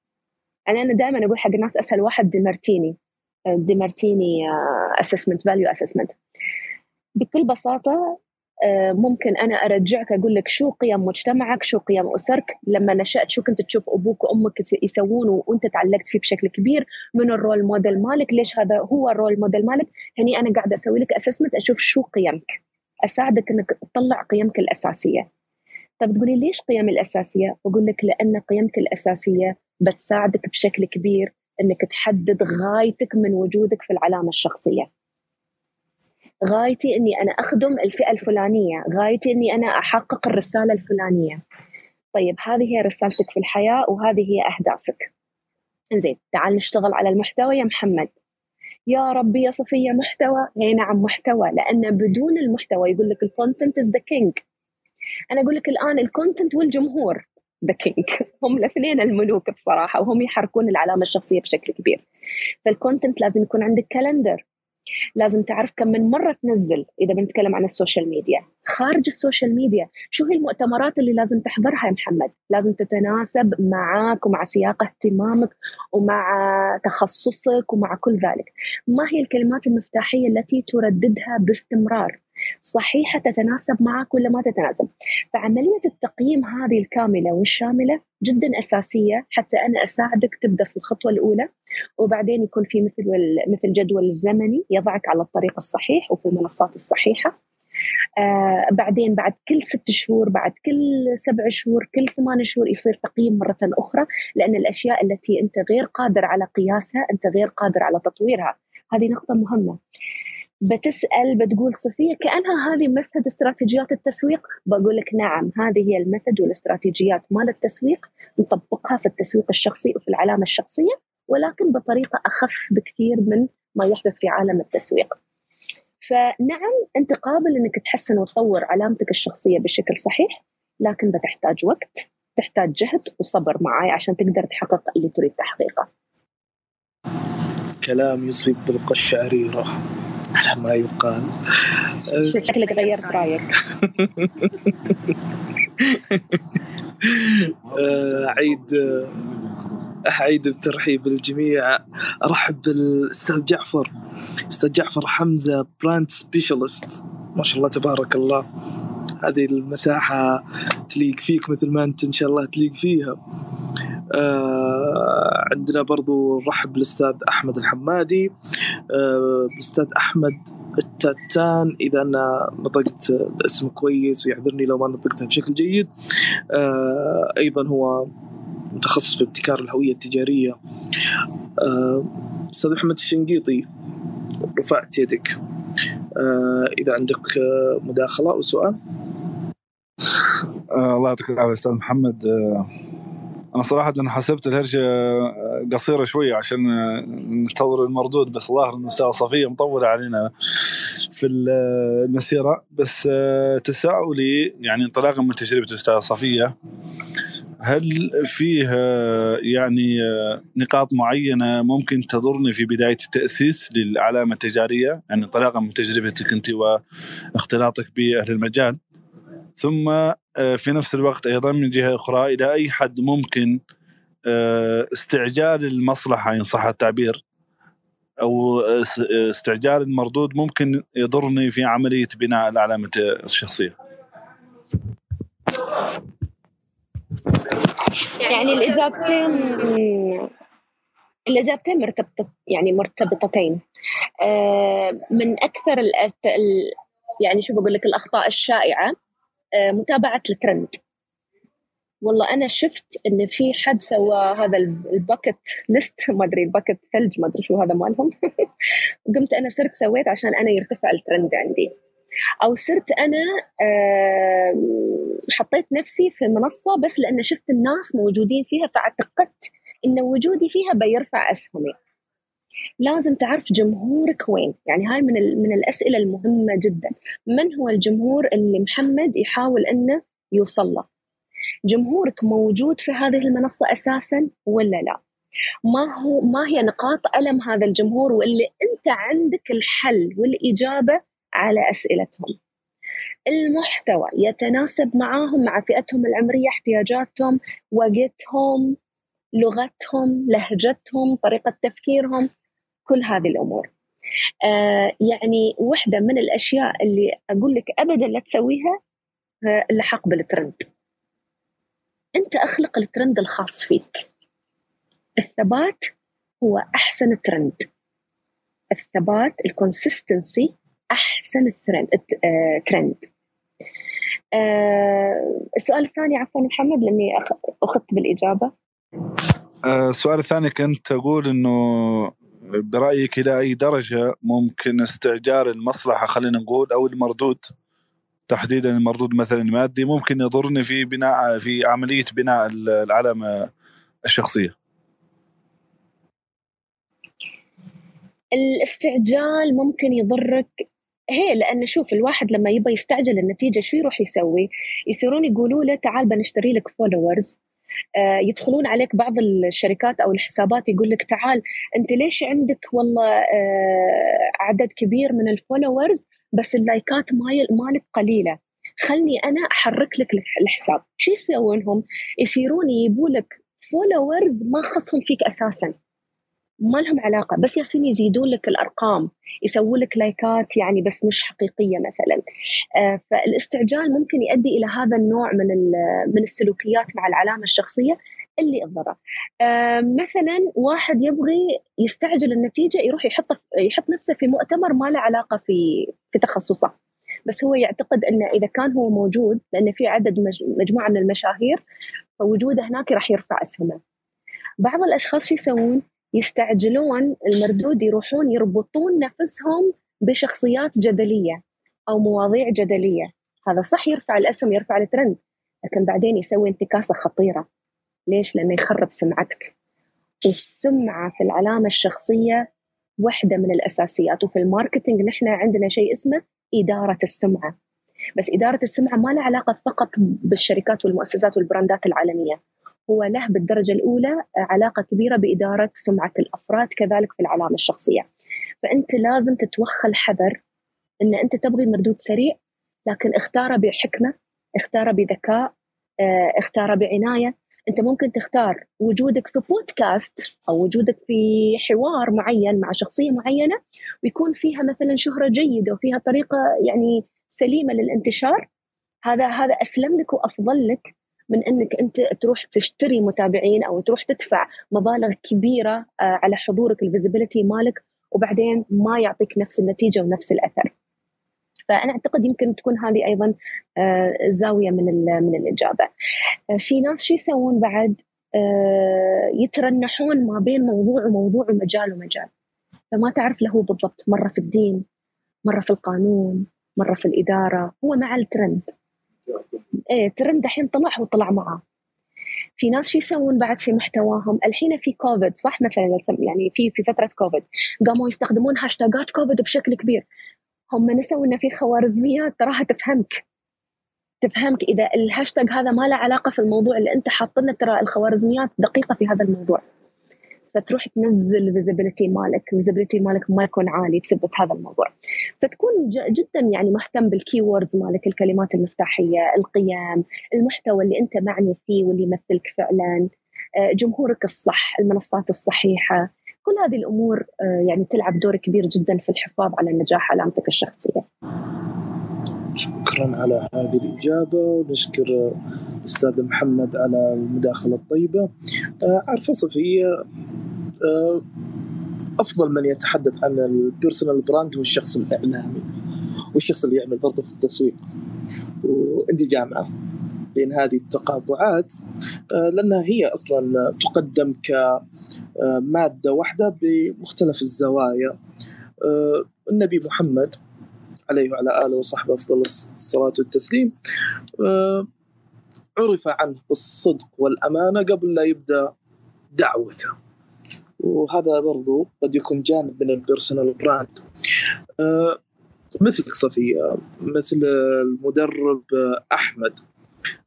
يعني أنا دائما أقول حق الناس اسهل واحد ديمارتيني ديمارتيني assessment value assessment بكل بساطة آه، ممكن أنا أرجعك أقول لك شو قيم مجتمعك شو قيم أسرتك. لما نشأت شو كنت تشوف أبوك وأمك يسوون وأنت تعلقت فيه بشكل كبير من ال role model مالك؟ ليش هذا هو ال role model مالك؟ هني أنا قاعدة أسوي لك assessment أشوف شو قيمك. أساعدك إنك تطلع قيمك الأساسية. طب تقولي ليش قيم الأساسية؟ بقول لك لأن قيمك الأساسية بتساعدك بشكل كبير أنك تحدد غايتك من وجودك في العلامة الشخصية. غايتي أني أنا أخدم الفئة الفلانية غايتي أني أنا أحقق الرسالة الفلانية. طيب هذه هي رسالتك في الحياة وهذه هي أهدافك. زين تعال نشتغل على المحتوى يا محمد. يا ربي يا صفية محتوى؟ اي نعم محتوى. لأن بدون المحتوى يقول لك ال content is the king أنا أقول لك الآن ال content والجمهور the king [LAUGHS] هم الاثنين الملوك بصراحة وهم يحركون العلامة الشخصية بشكل كبير. فال content لازم يكون عندك calendar لازم تعرف كم من مرة تنزل إذا بنتكلم عن ال social media. خارج ال social media. شو هي المؤتمرات اللي لازم تحضرها يا محمد؟ لازم تتناسب معك ومع سياق اهتمامك ومع تخصصك ومع كل ذلك. ما هي الكلمات المفتاحية التي ترددها باستمرار؟ صحيحة تتناسب معك ولا ما تتناسب. فعملية التقييم هذه الكاملة والشاملة جدا أساسية حتى أنا أساعدك تبدأ في الخطوة الأولى وبعدين يكون في مثل مثل جدول زمني يضعك على الطريق الصحيح وفي المنصات الصحيحة. آه بعدين بعد كل ست شهور بعد كل سبع شهور كل ثمان شهور يصير تقييم مرة أخرى لأن الأشياء التي أنت غير قادر على قياسها أنت غير قادر على تطويرها. هذه نقطة مهمة. بتسأل بتقول صفية كأنها هذه method استراتيجيات التسويق. بقول لك نعم هذه هي ال method والاستراتيجيات مال التسويق نطبقها في التسويق الشخصي وفي العلامة الشخصية ولكن بطريقة أخف بكثير من ما يحدث في عالم التسويق. فنعم أنت قابل إنك تحسن وتطور علامتك الشخصية بشكل صحيح لكن بتحتاج وقت تحتاج جهد وصبر معاي عشان تقدر تحقق اللي تريد تحقيقه. كلام يصيب بالقشعريرة. على ما يقال. شكلك غيرت رأيك. [LAUGHS] أعيد أعيد بترحيب الجميع. أرحب بالأستاذ جعفر. أستاذ جعفر حمزة brand specialist. ما شاء الله تبارك الله. هذه المساحة تليق فيك مثل ما أنت إن شاء الله تليق فيها. آه عندنا برضو نرحب بالأستاذ أحمد الحمادي. آه بالاستاذ أحمد التاتان إذا أنا نطقت الاسم كويس ويعذرني لو ما نطقتها بشكل جيد. آه أيضا هو متخصص في ابتكار الهوية التجارية. آه، أستاذ محمد الشنقيطي رفعت يدك. آه إذا عندك آه، مداخلة أو سؤال؟ الله يعطيك العافية أستاذ محمد. أنا صراحة أنا حسبت الهرجة آه، قصيرة شوية عشان آه، ننتظر المردود بس الظاهر ان الاستاذه صفية مطوله علينا في المسيرة. بس تساؤلي يعني انطلاقا من تجربة الأستاذة صفية هل فيه يعني نقاط معينة ممكن تضرني في بداية التأسيس للعلامة التجارية؟ يعني انطلاقا من تجربتك أنت واختلاطك بأهل المجال. ثم آه، في نفس الوقت أيضا من جهة أخرى إلى أي حد ممكن آه، استعجال المصلحة إن صح التعبير أو استعجال المردود ممكن يضرني في عملية بناء العلامة الشخصية. يعني الإجابتين الإجابتين مرتبطه يعني مرتبطتين. آه، من أكثر يعني شو بقول لك الأخطاء الشائعة آه، متابعة الترند. والله أنا شفت إن في حد سوى هذا ال bucket list. [LAUGHS] ما أدري ال bucket ثلج ما أدري شو هذا مالهم. [LAUGHS] وقمت أنا صرت سويت عشان أنا يرتفع الترند عندي. أو صرت أنا حطيت نفسي في منصة بس لأن شفت الناس موجودين فيها فأعتقدت إن وجودي فيها بيرفع اسهمي لازم تعرف جمهورك وين. يعني هاي من من الأسئلة المهمة جدا. من هو الجمهور اللي محمد يحاول إنه يوصل له؟ جمهورك موجود في هذه المنصة أساسا ولا لا؟ ما هو ما هي نقاط ألم هذا الجمهور واللي أنت عندك الحل والإجابة على أسئلتهم؟ المحتوى يتناسب معاهم مع فئتهم العمرية احتياجاتهم وقتهم لغتهم لهجتهم طريقة تفكيرهم. كل هذه الأمور. آه يعني واحدة من الأشياء اللي أقول لك ابدا لا تسويها آه اللحاق بالترند أنت أخلق الترند الخاص فيك. الثبات هو أحسن ترند. الثبات ال consistency أحسن ترند آه السؤال الثاني عفوا محمد لأني أخذت بالإجابة. آه السؤال الثاني كنت أقول إنه برأيك إلى أي درجة ممكن استعجال المصلحة خلينا نقول أو المردود؟ تحديدا المردود مثلا المادي ممكن يضرني في بناء في عملية بناء العلامه الشخصية. الاستعجال ممكن يضرك. هي لأن شوف الواحد لما يبغى يستعجل النتيجة شو يروح يسوي؟ يصيرون يقولوا له تعال بنشتري لك followers يدخلون عليك بعض الشركات أو الحسابات يقول لك تعال أنت ليش عندك والله آه عدد كبير من ال followers بس اللايكات مالك قليلة؟ خلني أنا أحرك لك الحساب. شو يسوون هم يصيرون يجيبوا لك followers ما خصهم فيك أساسا. ما لهم علاقة. بس يالسين يزيدون لك الأرقام يسوون لك لايكات يعني بس مش حقيقية مثلا. آه فالاستعجال ممكن يؤدي إلى هذا النوع من من السلوكيات مع العلامة الشخصية اللي تضره آه مثلا واحد يبغي يستعجل النتيجة يروح يحط يحط نفسه في مؤتمر ما له علاقة في في تخصصه. بس هو يعتقد إنه إذا كان هو موجود لأن في عدد مجموعة من المشاهير فوجوده هناك راح يرفع اسهمه بعض الأشخاص شو يسوون؟ يستعجلون المردود يروحون يربطون نفسهم بشخصيات جدلية أو مواضيع جدلية. هذا صح يرفع الأسم يرفع الترند لكن بعدين يسوي انتكاسة خطيرة. ليش؟ لأنه يخرب سمعتك. والسمعة في العلامة الشخصية واحدة من الأساسيات. وفي الماركتينج نحن عندنا شيء اسمه إدارة السمعة. بس إدارة السمعة ما لها علاقة فقط بالشركات والمؤسسات والبراندات العالمية. هو له بالدرجة الأولى علاقة كبيرة بإدارة سمعة الأفراد كذلك في العلامة الشخصية. فأنت لازم تتوخى الحذر أن أنت تبغي مردود سريع لكن اختاره بحكمة اختاره بذكاء آه، اختاره بعناية. أنت ممكن تختار وجودك في بودكاست أو وجودك في حوار معين مع شخصية معينة ويكون فيها مثلا شهرة جيدة وفيها طريقة يعني سليمة للانتشار. هذا هذا أسلم لك وأفضل لك من أنك أنت تروح تشتري متابعين أو تروح تدفع مبالغ كبيرة آه، على حضورك الفيزيبيليتي مالك وبعدين ما يعطيك نفس النتيجة ونفس الأثر. فأنا أعتقد يمكن تكون هذه أيضا آه، زاوية من من الإجابة. آه، في ناس شو يسوون بعد؟ يترنحون ما بين موضوع وموضوع ومجال ومجال. فما تعرف له بالضبط مرة في الدين مرة في القانون مرة في الإدارة هو مع الترند إيه ترند الحين طلع وطلع معاه. في ناس شو يسوون بعد في محتواهم؟ الحين في كوفيد صح مثلا؟ يعني في في فترة كوفيد. قاموا يستخدمون هاشتاجات كوفيد بشكل كبير. هم نسوا ان في خوارزميات تراها تفهمك. تفهمك إذا الهاشتاج هذا ما له علاقة في الموضوع اللي أنت حاطنه ترى الخوارزميات دقيقة في هذا الموضوع. فتروح تنزل ال visibility مالك ال visibility مالك ما يكون عالي بسبب هذا الموضوع. فتكون جدا يعني مهتم بال keywords مالك الكلمات المفتاحية القيم المحتوى اللي أنت معني فيه واللي يمثلك فعلا آه، جمهورك الصح المنصات الصحيحة. كل هذه الأمور آه، يعني تلعب دور كبير جدا في الحفاظ على نجاح علامتك الشخصية. شكرا على هذه الإجابة ونشكر الأستاذ محمد على المداخلة الطيبة. آه، عارفة صفية أفضل من يتحدث عن ال personal brand هو الشخص الإعلامي والشخص اللي يعمل برضه في التسويق. وعندي جامعة بين هذه التقاطعات آه، لأنها هي أصلا تقدم كماده واحدة بمختلف الزوايا. آه، النبي محمد عليه وعلى آله وصحبه أفضل الصلاة والتسليم عرف عنه بالصدق والأمانة قبل لا يبدأ دعوته. وهذا برضو قد يكون جانب من ال personal brand آه مثلك صفية مثل المدرب أحمد.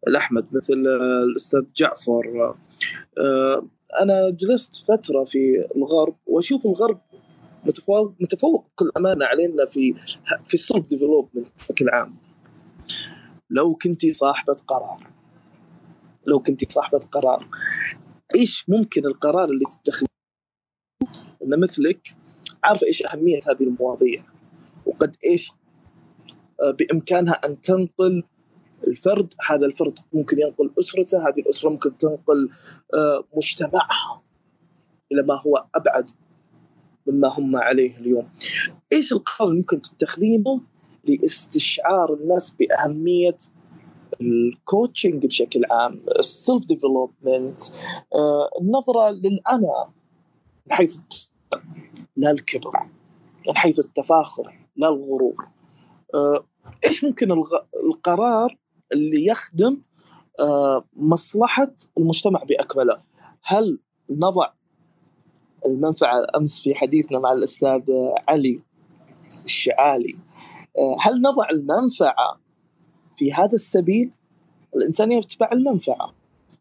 الأحمد مثل الأستاذ جعفر. آه أنا جلست فترة في الغرب وأشوف الغرب متفوق متفوق بكل أمانة علينا في في ال self development بشكل عام. لو كنتي صاحبة قرار لو كنتي صاحبة قرار إيش ممكن القرار اللي تتخذ إن مثلك عارفه إيش أهمية هذه المواضيع وقد إيش آه، بإمكانها أن تنقل الفرد هذا الفرد ممكن ينقل أسرته هذه الأسرة ممكن تنقل آه، مجتمعها إلى ما هو أبعد مما هم عليه اليوم. إيش القرار ممكن تتخذينه لاستشعار الناس بأهمية ال coaching بشكل عام ال self development آه، النظرة للأنا حيث لا الكبر من حيث التفاخر لا الغرور. آه، إيش ممكن القرار اللي يخدم آه، مصلحة المجتمع بأكمله؟ هل نضع المنفعة أمس في حديثنا مع الأستاذ علي الشعالي آه، هل نضع المنفعة في هذا السبيل؟ الإنسان يتبع المنفعة.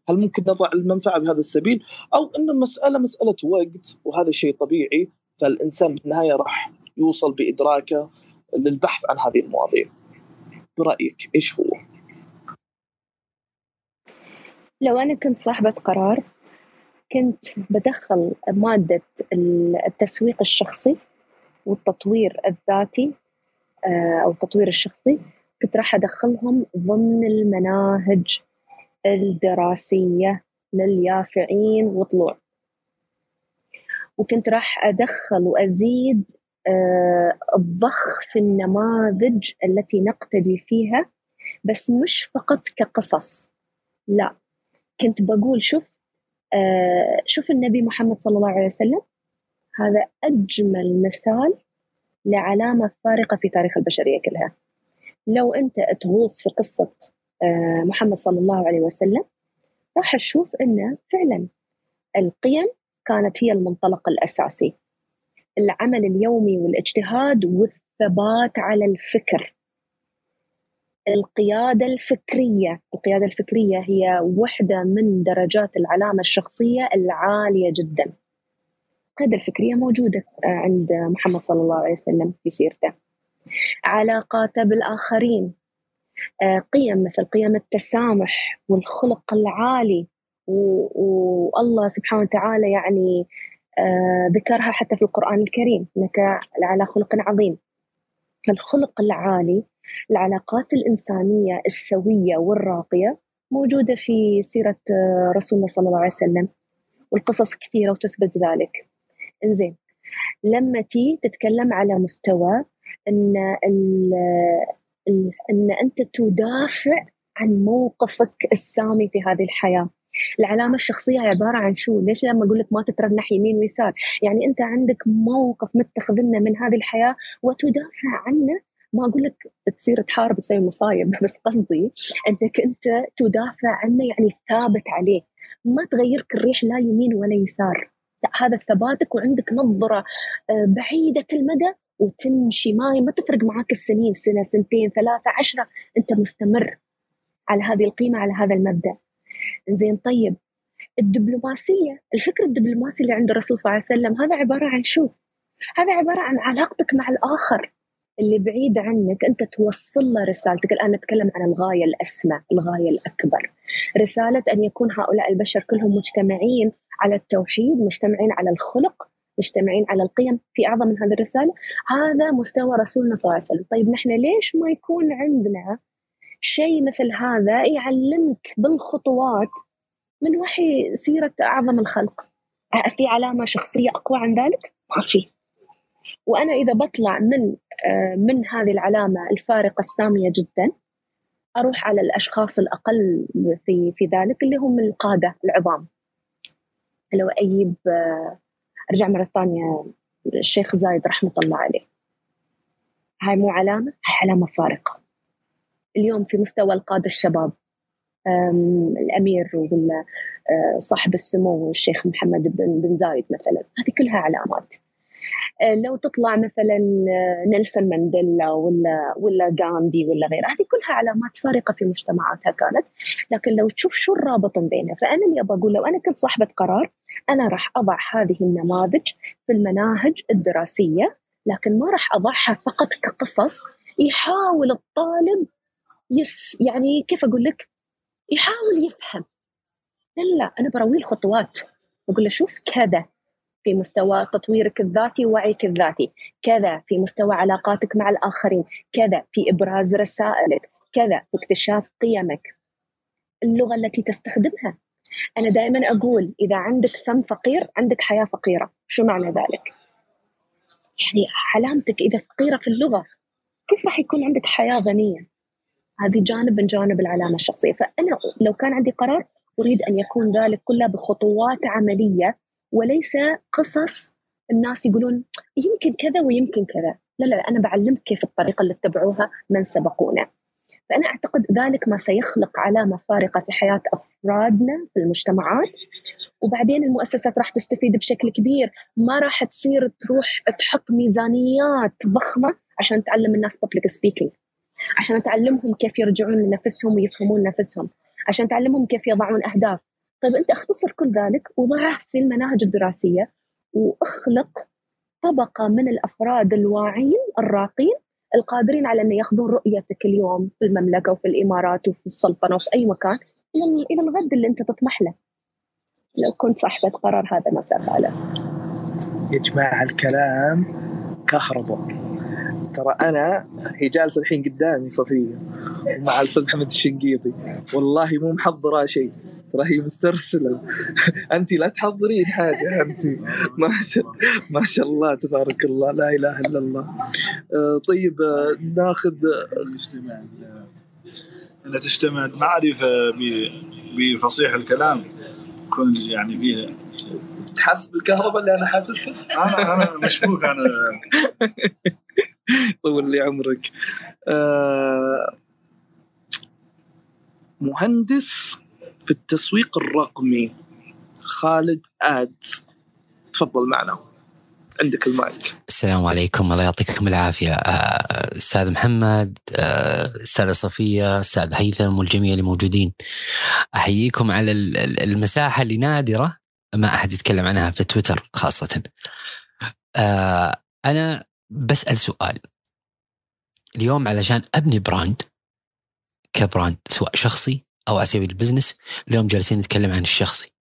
هل ممكن نضع المنفعة بهذا السبيل أو إن المسألة مسألة وقت وهذا شيء طبيعي فالإنسان بالنهاية راح يوصل بإدراكه للبحث عن هذه المواضيع برأيك إيش هو؟ لو أنا كنت صاحبة قرار كنت بدخل مادة التسويق الشخصي والتطوير الذاتي آه، أو التطوير الشخصي كنت راح أدخلهم ضمن المناهج الدراسية لليافعين وطلوع. وكنت راح أدخل وأزيد آه، الضخ في النماذج التي نقتدي فيها بس مش فقط كقصص لا. كنت بقول شوف آه، شوف النبي محمد صلى الله عليه وسلم. هذا أجمل مثال لعلامة فارقة في تاريخ البشرية كلها. لو أنت تغوص في قصة محمد صلى الله عليه وسلم راح تشوف أنه فعلا القيم كانت هي المنطلق الأساسي. العمل اليومي والاجتهاد والثبات على الفكر. القيادة الفكرية القيادة الفكرية هي واحدة من درجات العلامة الشخصية العالية جدا. القيادة الفكرية موجودة عند محمد صلى الله عليه وسلم في سيرته. علاقاته بالآخرين. آه، قيم مثل قيم التسامح والخلق العالي. والله سبحانه وتعالى يعني آه، ذكرها حتى في القرآن الكريم إنك على خلق عظيم. الخلق العالي العلاقات الإنسانية السوية والراقية موجودة في سيرة آه، رسولنا صلى الله عليه وسلم والقصص كثيرة وتثبت ذلك. إنزين لما تي تتكلم على مستوى إن ان أنت تدافع عن موقفك السامي في هذه الحياة العلامة الشخصية عبارة عن شو؟ ليش لما أقول لك ما تترنح يمين ويسار؟ يعني أنت عندك موقف متخذنه من هذه الحياة وتدافع عنه ما أقول لك تصير تحارب تسوي مصايب بس قصدي أنك أنت تدافع عنه يعني ثابت عليه ما تغيرك الريح لا يمين ولا يسار لا هذا ثباتك وعندك نظرة آه، بعيدة المدى وتمشي ما ما تفرق معاك السنين سنة سنتين ثلاثة عشرة. أنت مستمر على هذه القيمة على هذا المبدأ. زين طيب. الدبلوماسية الفكر الدبلوماسي اللي عند الرسول صلى الله عليه وسلم هذا عبارة عن شو؟ هذا عبارة عن علاقتك مع الآخر اللي بعيد عنك. أنت توصل له رسالتك. الآن نتكلم عن الغاية الأسمى الغاية الأكبر. رسالة أن يكون هؤلاء البشر كلهم مجتمعين على التوحيد مجتمعين على الخلق. مجتمعين على القيم في أعظم من هذه الرسالة. هذا مستوى رسولنا صلى الله عليه وسلم. طيب نحن ليش ما يكون عندنا شيء مثل هذا يعلمك بالخطوات من وحي سيرة أعظم الخلق؟ في علامة شخصية أقوى عن ذلك؟ ما في. وأنا إذا بطلع من آه، من هذه العلامة الفارقة السامية جدا أروح على الأشخاص الأقل في في ذلك اللي هم القادة العظام. لو أجيب أرجع مرة ثانية الشيخ زايد رحمة الله عليه. هاي مو علامة هاي علامة فارقة. اليوم في مستوى القادة الشباب الأمير ولا صاحب السمو الشيخ محمد بن زايد مثلا. هذه كلها علامات. لو تطلع مثلا نيلسون مانديلا ولا ولا غاندي ولا غيره هذه كلها علامات فارقة في مجتمعاتها كانت. لكن لو تشوف شو الرابط بينها فأنا اللي أبغى أقول لو أنا كنت صاحبة قرار أنا راح أضع هذه النماذج في المناهج الدراسية لكن ما راح أضعها فقط كقصص. يحاول الطالب يس يعني كيف أقول لك؟ يحاول يفهم. لا لا أنا بروي الخطوات بقول له شوف كذا في مستوى تطويرك الذاتي ووعيك الذاتي كذا في مستوى علاقاتك مع الآخرين كذا في إبراز رسائلك كذا في اكتشاف قيمك. اللغة التي تستخدمها أنا دائما أقول إذا عندك فم فقير عندك حياة فقيرة شو معنى ذلك؟ يعني علامتك إذا فقيرة في اللغة كيف راح يكون عندك حياة غنية؟ هذه جانب من جانب العلامة الشخصية فأنا لو كان عندي قرار أريد أن يكون ذلك كله بخطوات عملية وليس قصص الناس يقولون يمكن كذا ويمكن كذا لا لا أنا بعلمك كيف الطريقة اللي اتبعوها من سبقونا فأنا أعتقد ذلك ما سيخلق علامة فارقة في حياة أفرادنا في المجتمعات. وبعدين المؤسسات راح تستفيد بشكل كبير. ما راح تصير تروح تحط ميزانيات ضخمة عشان تعلم الناس بابليك سبيكينج عشان تعلمهم كيف يرجعون لنفسهم ويفهمون نفسهم. عشان تعلمهم كيف يضعون أهداف. طيب أنت أختصر كل ذلك وضعه في المناهج الدراسية. وأخلق طبقة من الأفراد الواعيين الراقين القادرين على أن ياخذون رؤيتك اليوم في المملكة وفي الإمارات وفي السلطنة وفي أي مكان إلى إلى الغد اللي أنت تطمح له. لو كنت صاحبة قرار هذا ما سأفعله. يا جماعة الكلام كهرباء. ترى أنا هي جالسه الحين قدامي صفية ومع الأستاذ محمد الشنقيطي. والله مو محضرة شيء. ترى هي مسترسله [LAUGHS] انت لا تحضرين حاجة انت ما شاء ما شاء الله تبارك الله لا إله إلا الله. آه، طيب آه، ناخذ نجتمع ان تجتمع معرفة بفصيح الكلام. يكون يعني فيها تحس بالكهرباء اللي أنا حاسسها؟ أنا أنا مشفوق أنا [LAUGHS] طول لي عمرك. آه مهندس في التسويق الرقمي. خالد آدز تفضل معنا. عندك المايك. السلام عليكم الله يعطيكم العافية. آه، أستاذ محمد آه، أستاذة صفية أستاذ هيثم والجميع اللي موجودين. أحييكم على المساحة اللي نادرة ما أحد يتكلم عنها في تويتر خاصة. آه، أنا بسأل سؤال. اليوم علشان أبني brand ك brand سواء شخصي أو على سبيل ال business اليوم جالسين نتكلم عن الشخصي.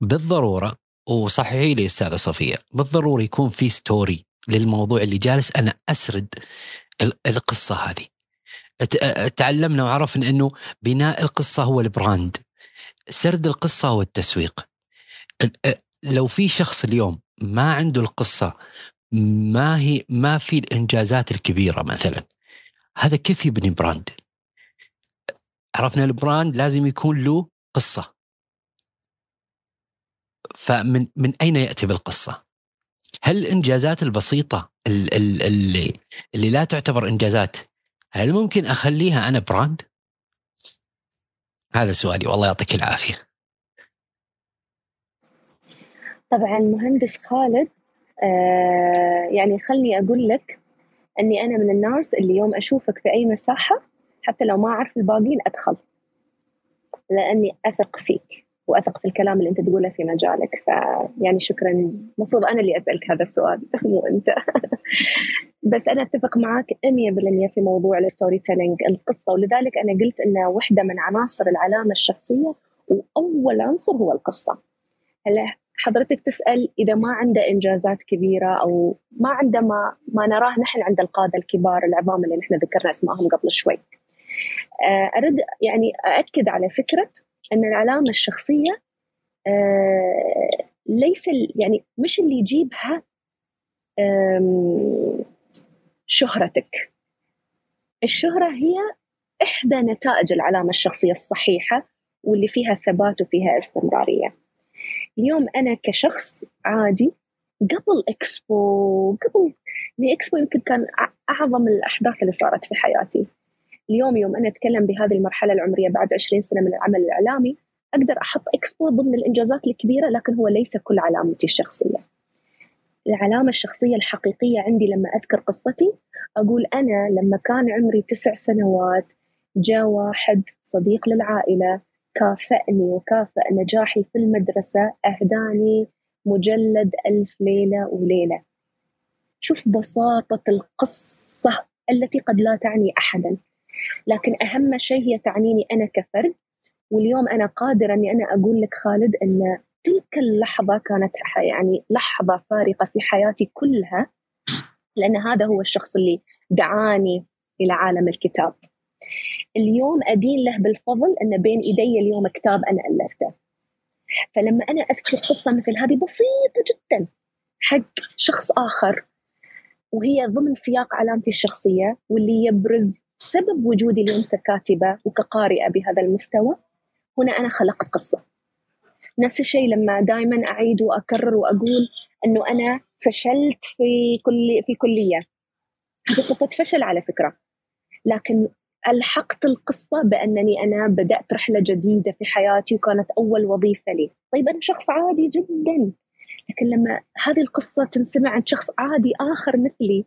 بالضرورة وصححي لي أستاذة صفية بالضرورة يكون في story للموضوع اللي جالس أنا أسرد القصة هذه. تعلمنا وعرفنا إنه بناء القصة هو ال brand سرد القصة هو التسويق. لو في شخص اليوم ما عنده القصة ما هي ما في الإنجازات الكبيرة مثلا هذا كيف يبني brand عرفنا ال brand لازم يكون له قصة. فمن من أين يأتي بالقصة؟ هل الإنجازات البسيطة اللي اللي لا تعتبر إنجازات هل ممكن أخليها أنا براند؟ هذا سؤالي والله يعطيك العافية. طبعا مهندس خالد آه يعني خلني أقول لك إني أنا من الناس اللي يوم أشوفك في أي مساحة حتى لو ما أعرف الباقيين أدخل. لأني أثق فيك وأثق في الكلام اللي أنت تقوله في مجالك. فيعني شكرا. المفروض أنا اللي أسألك هذا السؤال مو أنت. [LAUGHS] بس أنا أتفق معك 100% في موضوع ال storytelling القصة. ولذلك أنا قلت انه واحدة من عناصر العلامة الشخصية وأول عنصر هو القصة. هلا حضرتك تسأل إذا ما عنده إنجازات كبيرة أو ما عنده ما ما نراه نحن عند القادة الكبار العظام اللي نحن ذكرنا اسمائهم قبل شوي. آه، ارد يعني أأكد على فكرة أن العلامة الشخصية آه، ليس يعني مش اللي يجيبها شهرتك. الشهرة هي إحدى نتائج العلامة الشخصية الصحيحة واللي فيها ثبات وفيها استمرارية. اليوم أنا كشخص عادي قبل إكسبو قبل يعني إكسبو يمكن كان أعظم الأحداث اللي صارت في حياتي. اليوم يوم أنا أتكلم بهذه المرحلة العمرية بعد 20 سنة من العمل الإعلامي أقدر أحط إكسبو ضمن الإنجازات الكبيرة لكن هو ليس كل علامتي الشخصية. العلامة الشخصية الحقيقية عندي لما أذكر قصتي أقول أنا لما كان عمري تسع سنوات جاء واحد صديق للعائلة كافأني وكافأ نجاحي في المدرسة أهداني مجلد ألف ليلة وليلة. شوف بساطة القصة التي قد لا تعني أحدا. لكن أهم شيء هي تعنيني أنا كفرد واليوم أنا قادرة أني أنا أقول لك خالد أن تلك اللحظة كانت يعني لحظة فارقة في حياتي كلها لأن هذا هو الشخص اللي دعاني إلى عالم الكتاب. اليوم أدين له بالفضل أن بين إيدي اليوم كتاب أنا ألفته. فلما أنا أذكر قصة مثل هذه بسيطة جدا حق شخص آخر وهي ضمن سياق علامتي الشخصية واللي يبرز سبب وجودي اليوم ككاتبة وكقارئة بهذا المستوى هنا أنا خلقت قصة. نفس الشيء لما دائما أعيد وأكرر وأقول أنه أنا فشلت في كل في كلية هذه قصة فشل على فكرة. لكن ألحقت القصة بأنني أنا بدأت رحلة جديدة في حياتي وكانت أول وظيفة لي. طيب أنا شخص عادي جدا. لكن لما هذه القصة تنسمع عن شخص عادي آخر مثلي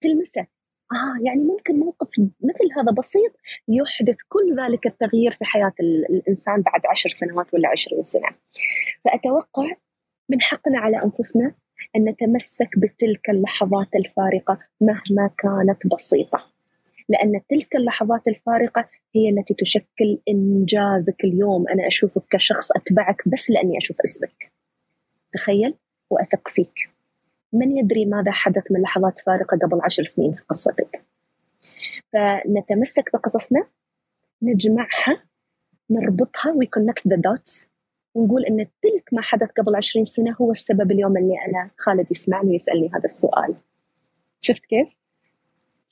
تلمسه. آه يعني ممكن موقف مثل هذا بسيط يحدث كل ذلك التغيير في حياة الإنسان بعد عشر سنوات ولا عشرين سنة. فأتوقع من حقنا على أنفسنا أن نتمسك بتلك اللحظات الفارقة مهما كانت بسيطة. لأن تلك اللحظات الفارقة هي التي تشكل إنجازك اليوم. أنا أشوفك كشخص أتبعك بس لأني أشوف اسمك. تخيل وأثق فيك. من يدري ماذا حدث من لحظات فارقة قبل عشر سنين في قصتك. فنتمسك بقصصنا نجمعها نربطها و we connect the dots ونقول إن تلك ما حدث قبل عشرين سنة هو السبب اليوم اللي أنا خالد يسمعني ويسألني هذا السؤال. شفت كيف؟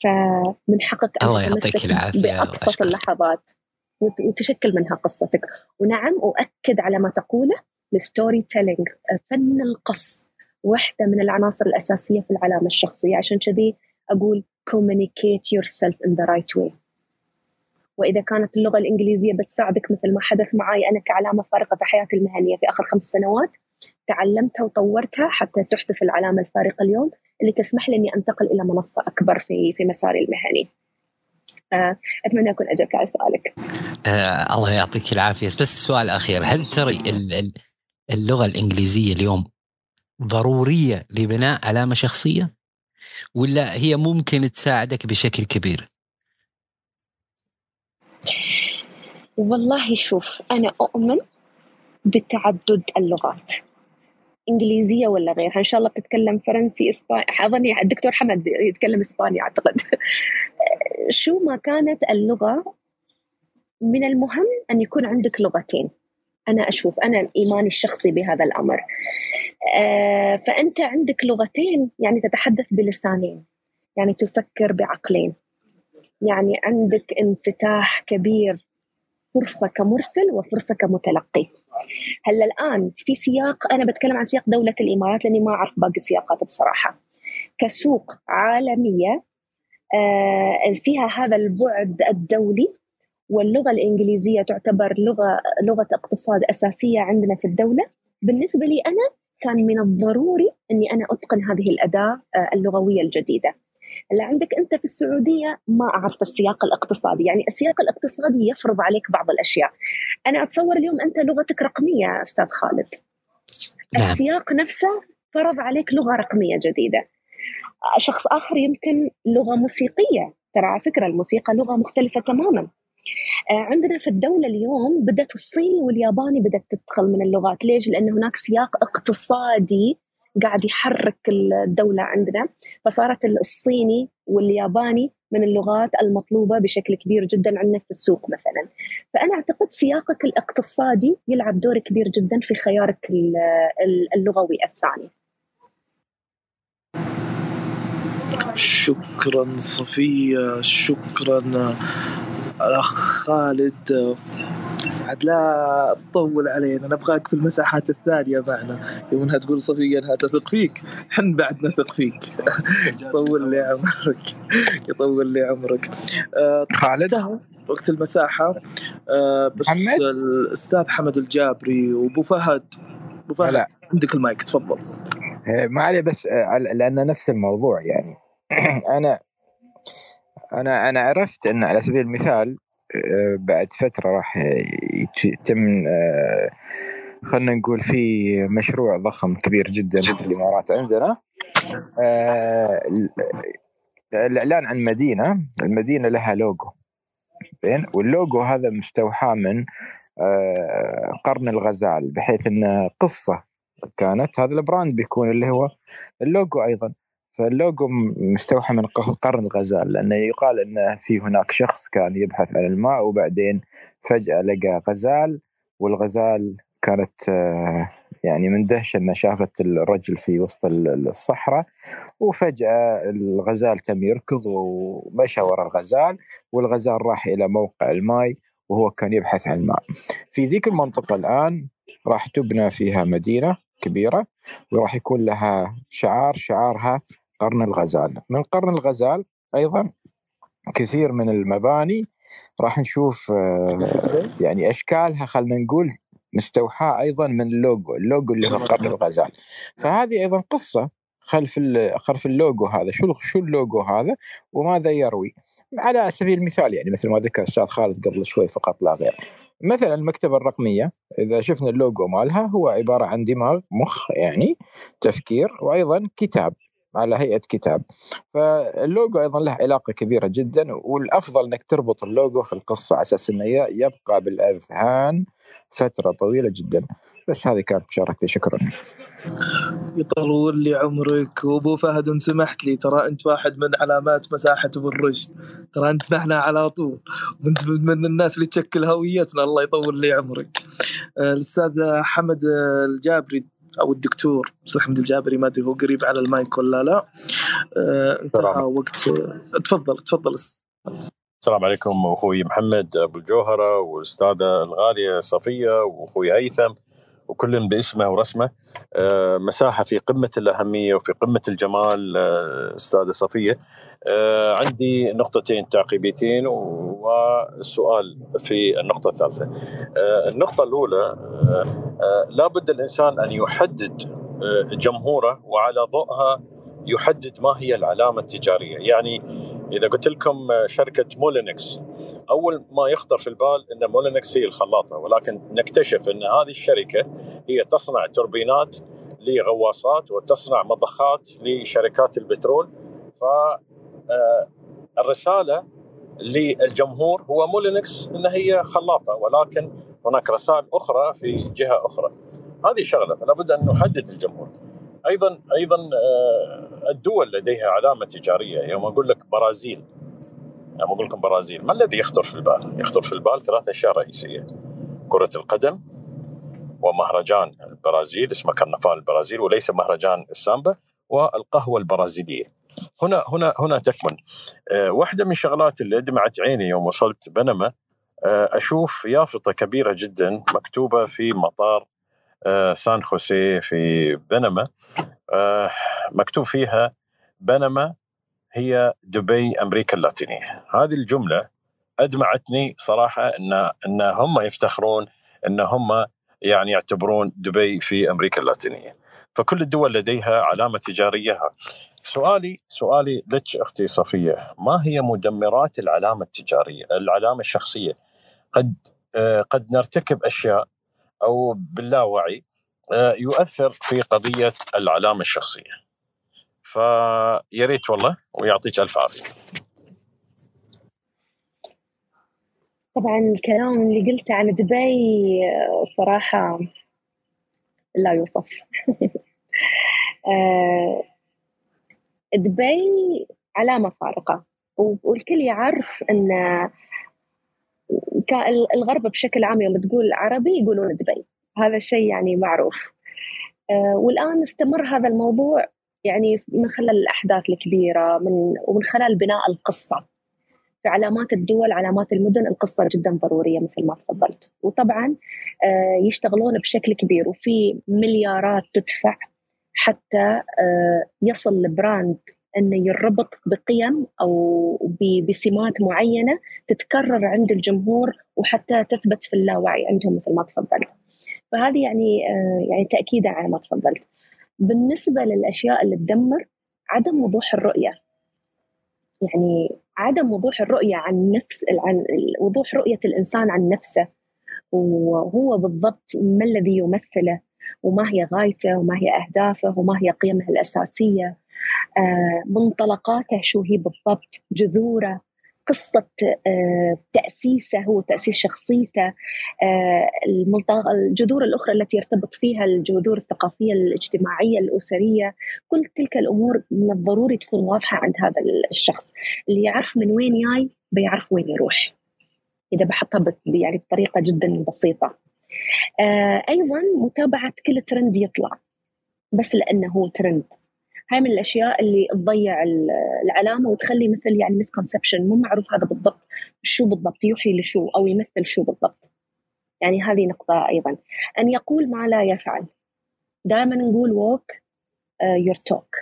فمن حقك أن الله يعطيك العافية بأبسط اللحظات وتشكل منها قصتك. ونعم اؤكد على ما تقوله ال storytelling فن القص. واحدة من العناصر الأساسية في العلامة الشخصية عشان كذي أقول communicate yourself in the right way وإذا كانت اللغة الإنجليزية بتساعدك مثل ما حدث معي أنا كعلامة فارقة في حياتي المهنية في آخر خمس سنوات تعلمتها وطورتها حتى تحدث العلامة الفارقة اليوم اللي تسمح لي إني أنتقل إلى منصة أكبر في في مساري المهني. آه، أتمنى أكون أجبت على سؤالك. آه الله يعطيك العافية بس سؤال أخير هل ترى اللغة الإنجليزية اليوم ضرورية لبناء علامة شخصية؟ ولا هي ممكن تساعدك بشكل كبير؟ والله شوف أنا أؤمن بتعدد اللغات إنجليزية ولا غيرها. إن شاء الله بتتكلم فرنسي إسباني أظني الدكتور حمد يتكلم إسباني أعتقد. [LAUGHS] شو ما كانت اللغة من المهم أن يكون عندك لغتين. أنا أشوف أنا إيماني الشخصي بهذا الأمر. آه، فأنت عندك لغتين يعني تتحدث بلسانين يعني تفكر بعقلين. يعني عندك انفتاح كبير فرصة كمرسل وفرصة كمتلقي. هلأ الآن في سياق أنا بتكلم عن سياق دولة الإمارات لأني ما أعرف باقي السياقات بصراحة. كسوق عالمية آه، فيها هذا البعد الدولي واللغة الإنجليزية تعتبر لغة لغة اقتصاد أساسية عندنا في الدولة بالنسبة لي أنا كان من الضروري أني أنا أتقن هذه الأداة آه، اللغوية الجديدة اللي عندك أنت في السعودية ما أعرف السياق الاقتصادي، يعني السياق الاقتصادي يفرض عليك بعض الأشياء. أنا أتصور اليوم أنت لغتك رقمية أستاذ خالد. نعم. السياق نفسه فرض عليك لغة رقمية جديدة. شخص آخر يمكن لغة موسيقية، ترى على فكرة الموسيقى لغة مختلفة تماما. آه، عندنا في الدولة اليوم بدأت الصيني والياباني بدأت تدخل من اللغات. ليش؟ لأن هناك سياق اقتصادي قاعد يحرك الدولة عندنا. فصارت الصيني والياباني من اللغات المطلوبة بشكل كبير جدا عندنا في السوق مثلا. فأنا أعتقد سياقك الاقتصادي يلعب دور كبير جدا في خيارك اللغوي الثاني. شكرا صفية شكرا الاخ خالد. عاد لا تطول علينا نبغاك في المساحات الثانية معنا. يوم انها تقول صفيه انها تثق فيك؟ حن بعد نثق فيك. [LAUGHS] يطول لي عمرك. يطول لي عمرك. آه خالد؟ وقت المساحة. آه بس محمد؟ الأستاذ حمد الجابري وأبو فهد. أبو فهد لا. عندك المايك تفضل. آه، ما علي بس لأن نفس الموضوع يعني. [CLEARS THROAT] أنا أنا أنا عرفت إن على سبيل المثال آه، بعد فترة راح يتم آه، خلينا نقول في مشروع ضخم كبير جدا في الإمارات عندنا. آه، الإعلان عن مدينة المدينة لها لوجو. زين؟ واللوجو هذا مستوحى من قرن الغزال بحيث انه قصة كانت هذا ال brand بيكون اللي هو اللوجو أيضا. فاللوجو مستوحى من قرن الغزال لأنه يقال أن في هناك شخص كان يبحث عن الماء وبعدين فجأة لقى غزال والغزال كانت آه، يعني مندهشة أنها شافت الرجل في وسط الصحراء وفجأة الغزال تم يركض ومشى وراء الغزال والغزال راح إلى موقع الماء وهو كان يبحث عن الماء. في ذيك المنطقة الآن راح تبنى فيها مدينة كبيرة وراح يكون لها شعار شعارها قرن الغزال من قرن الغزال أيضا كثير من المباني راح نشوف آه، يعني أشكالها خلينا نقول مستوحاة أيضا من ال logo، ال logo اللي هو قرن الغزال. فهذه أيضا قصة خلف خلف اللوجو هذا، شو شو اللوجو هذا وماذا يروي؟ على سبيل المثال يعني مثل ما ذكر الأستاذ خالد قبل شوي فقط لا غير. مثلا المكتبة الرقمية إذا شفنا اللوجو مالها هو عبارة عن دماغ مخ يعني تفكير وأيضا كتاب على هيئة كتاب. فاللوجو أيضا له علاقة كبيرة جدا والأفضل إنك تربط اللوجو في القصة على أساس إنه يبقى بالأذهان فترة طويلة جدا. بس هذه كانت مشاركتي. شكرا. يطول لي عمرك. وأبو فهد ان سمحت لي. ترى أنت واحد من علامات مساحة أبو الرشد. ترى أنت معنا على طول. وانت من الناس اللي تشكل هويتنا. الله يطول لي عمرك. الأستاذ حمد الجابري أو الدكتور حمد الجابري ما أدري هو قريب على المايك ولا لا. آه انتهى وقت. تفضل تفضل. السلام عليكم أخوي محمد أبو الجوهرة والأستاذة الغالية صفية وأخوي هيثم. وكل باسمه ورسمه آه، مساحة في قمة الأهمية وفي قمة الجمال آه، أستاذة صفية. آه، عندي نقطتين تعقيبيتين والسؤال في النقطة الثالثة. النقطة الأولى لابد الإنسان أن يحدد جمهوره وعلى ضوءها يحدد ما هي العلامة التجارية. يعني إذا قلت لكم شركة مولينكس أول ما يخطر في البال إن مولينكس هي الخلاطة ولكن نكتشف إن هذه الشركة هي تصنع توربينات لغواصات وتصنع مضخات لشركات البترول. ف آه، الرسالة للجمهور هو مولينكس إن هي خلاطة ولكن هناك رسائل أخرى في جهة أخرى. هذه شغلة فلا بد أن نحدد الجمهور. أيضا أيضا آه، الدول لديها علامة تجارية يوم أقول لك برازيل يوم أقول لكم برازيل ما الذي يخطر في البال؟ يخطر في البال ثلاث أشياء رئيسية كرة القدم ومهرجان البرازيل اسمه كرنفال البرازيل وليس مهرجان السامبا والقهوة البرازيلية. هنا هنا هنا تكمن. أه واحدة من الشغلات اللي دمعت عيني يوم وصلت بنما أه أشوف يافطة كبيرة جدا مكتوبة في مطار سان خوسيه في بنما. أه مكتوب فيها بنما هي دبي أمريكا اللاتينية. هذه الجملة أدمعتني صراحة ان إن هم يفتخرون إن هم يعني يعتبرون دبي في أمريكا اللاتينية. فكل الدول لديها علامة تجارية. سؤالي سؤالي لك أختي صفية ما هي مدمرات العلامة التجارية العلامة الشخصية؟ قد آه، قد نرتكب أشياء أو باللاوعي آه، يؤثر في قضية العلامة الشخصية. فيا ريت والله ويعطيك ألف عافية. طبعا الكلام اللي قلته عن دبي صراحة لا يوصف. [LAUGHS] آه، دبي علامة فارقة والكل يعرف أن الغرب بشكل عام يوم تقول عربي يقولون دبي. هذا الشيء يعني معروف. آه، والآن استمر هذا الموضوع يعني من خلال الأحداث الكبيرة من ومن خلال بناء القصة في علامات الدول علامات المدن. القصة جدا ضرورية مثل ما تفضلت. وطبعا آه، يشتغلون بشكل كبير وفي مليارات تدفع حتى آه، يصل البراند انه يربط بقيم أو بسمات معينة تتكرر عند الجمهور وحتى تثبت في اللاوعي عندهم مثل ما تفضلت. فهذه يعني آه، يعني تاكيدا على ما تفضلت. بالنسبة للأشياء اللي تدمر عدم وضوح الرؤية. يعني عدم وضوح الرؤية عن نفس عن وضوح رؤية الإنسان عن نفسه. وهو بالضبط ما الذي يمثله؟ وما هي غايته؟ وما هي أهدافه؟ وما هي قيمه الأساسية؟ آه، منطلقاته شو هي بالضبط جذوره قصة آه، تأسيسه هو تأسيس شخصيته آه، الجذور الأخرى التي يرتبط فيها الجذور الثقافية الاجتماعية الأسرية كل تلك الأمور من الضروري تكون واضحة عند هذا الشخص. اللي يعرف من وين جاي بيعرف وين يروح إذا بحطها يعني بطريقة جدا بسيطة. آه، أيضا متابعة كل ترند يطلع بس لأنه هو ترند. هاي من الأشياء اللي تضيع العلامة وتخلي مثل يعني misconception مو معروف هذا بالضبط شو بالضبط يوحي لشو أو يمثل شو بالضبط. يعني هذه نقطة أيضا. أن يقول ما لا يفعل. دائما نقول walk your talk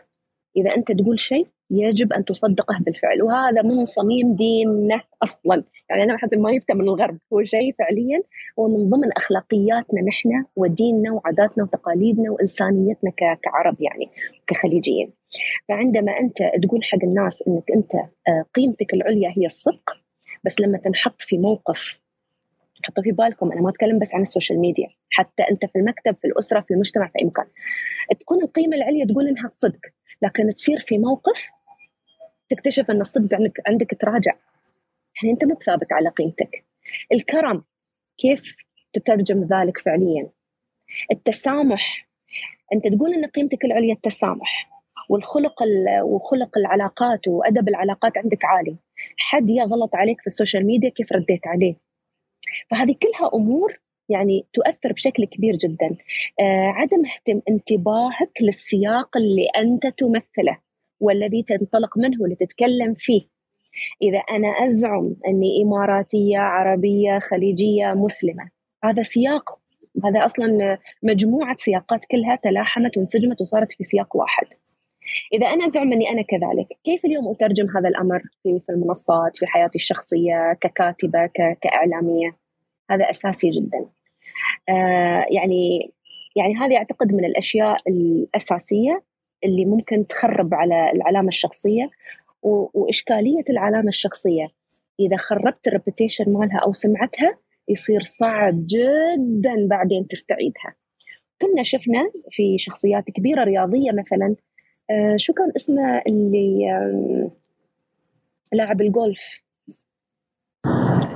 إذا أنت تقول شيء يجب أن تصدقه بالفعل. وهذا من صميم ديننا أصلا. يعني أنا حتى ما يفتى من الغرب. هو شيء فعليا هو من ضمن أخلاقياتنا نحن وديننا وعاداتنا وتقاليدنا وإنسانيتنا كعرب يعني كخليجيين. فعندما أنت تقول حق الناس إنك أنت آه، قيمتك العليا هي الصدق بس لما تنحط في موقف حطوا في بالكم أنا ما أتكلم بس عن السوشيال ميديا حتى أنت في المكتب في الأسرة في المجتمع في أي مكان. تكون القيمة العليا تقول إنها الصدق لكن تصير في موقف تكتشف أن الصدق عندك عندك تراجع. يعني أنت مو ثابت على قيمتك. الكرم كيف تترجم ذلك فعليا؟ التسامح. أنت تقول أن قيمتك العليا التسامح والخلق وخلق العلاقات وأدب العلاقات عندك عالي. حد يغلط عليك في ال social media كيف رديت عليه؟ فهذه كلها أمور يعني تؤثر بشكل كبير جدا. آه عدم انتباهك للسياق اللي أنت تمثله. والذي تنطلق منه لتتكلم فيه. إذا أنا أزعم أني إماراتية عربية خليجية مسلمة. هذا سياق. هذا أصلا مجموعة سياقات كلها تلاحمت وانسجمت وصارت في سياق واحد. إذا أنا أزعم أني أنا كذلك كيف اليوم أترجم هذا الأمر في المنصات في حياتي الشخصية ككاتبة كإعلامية؟ هذا أساسي جدا. آه يعني يعني هذه أعتقد من الأشياء الأساسية اللي ممكن تخرب على العلامة الشخصية وإشكالية العلامة الشخصية. إذا خربت ال reputation مالها أو سمعتها يصير صعب جدا بعدين تستعيدها. كنا شفنا في شخصيات كبيرة رياضية مثلا آه شو كان اسمه اللي آه لاعب الجولف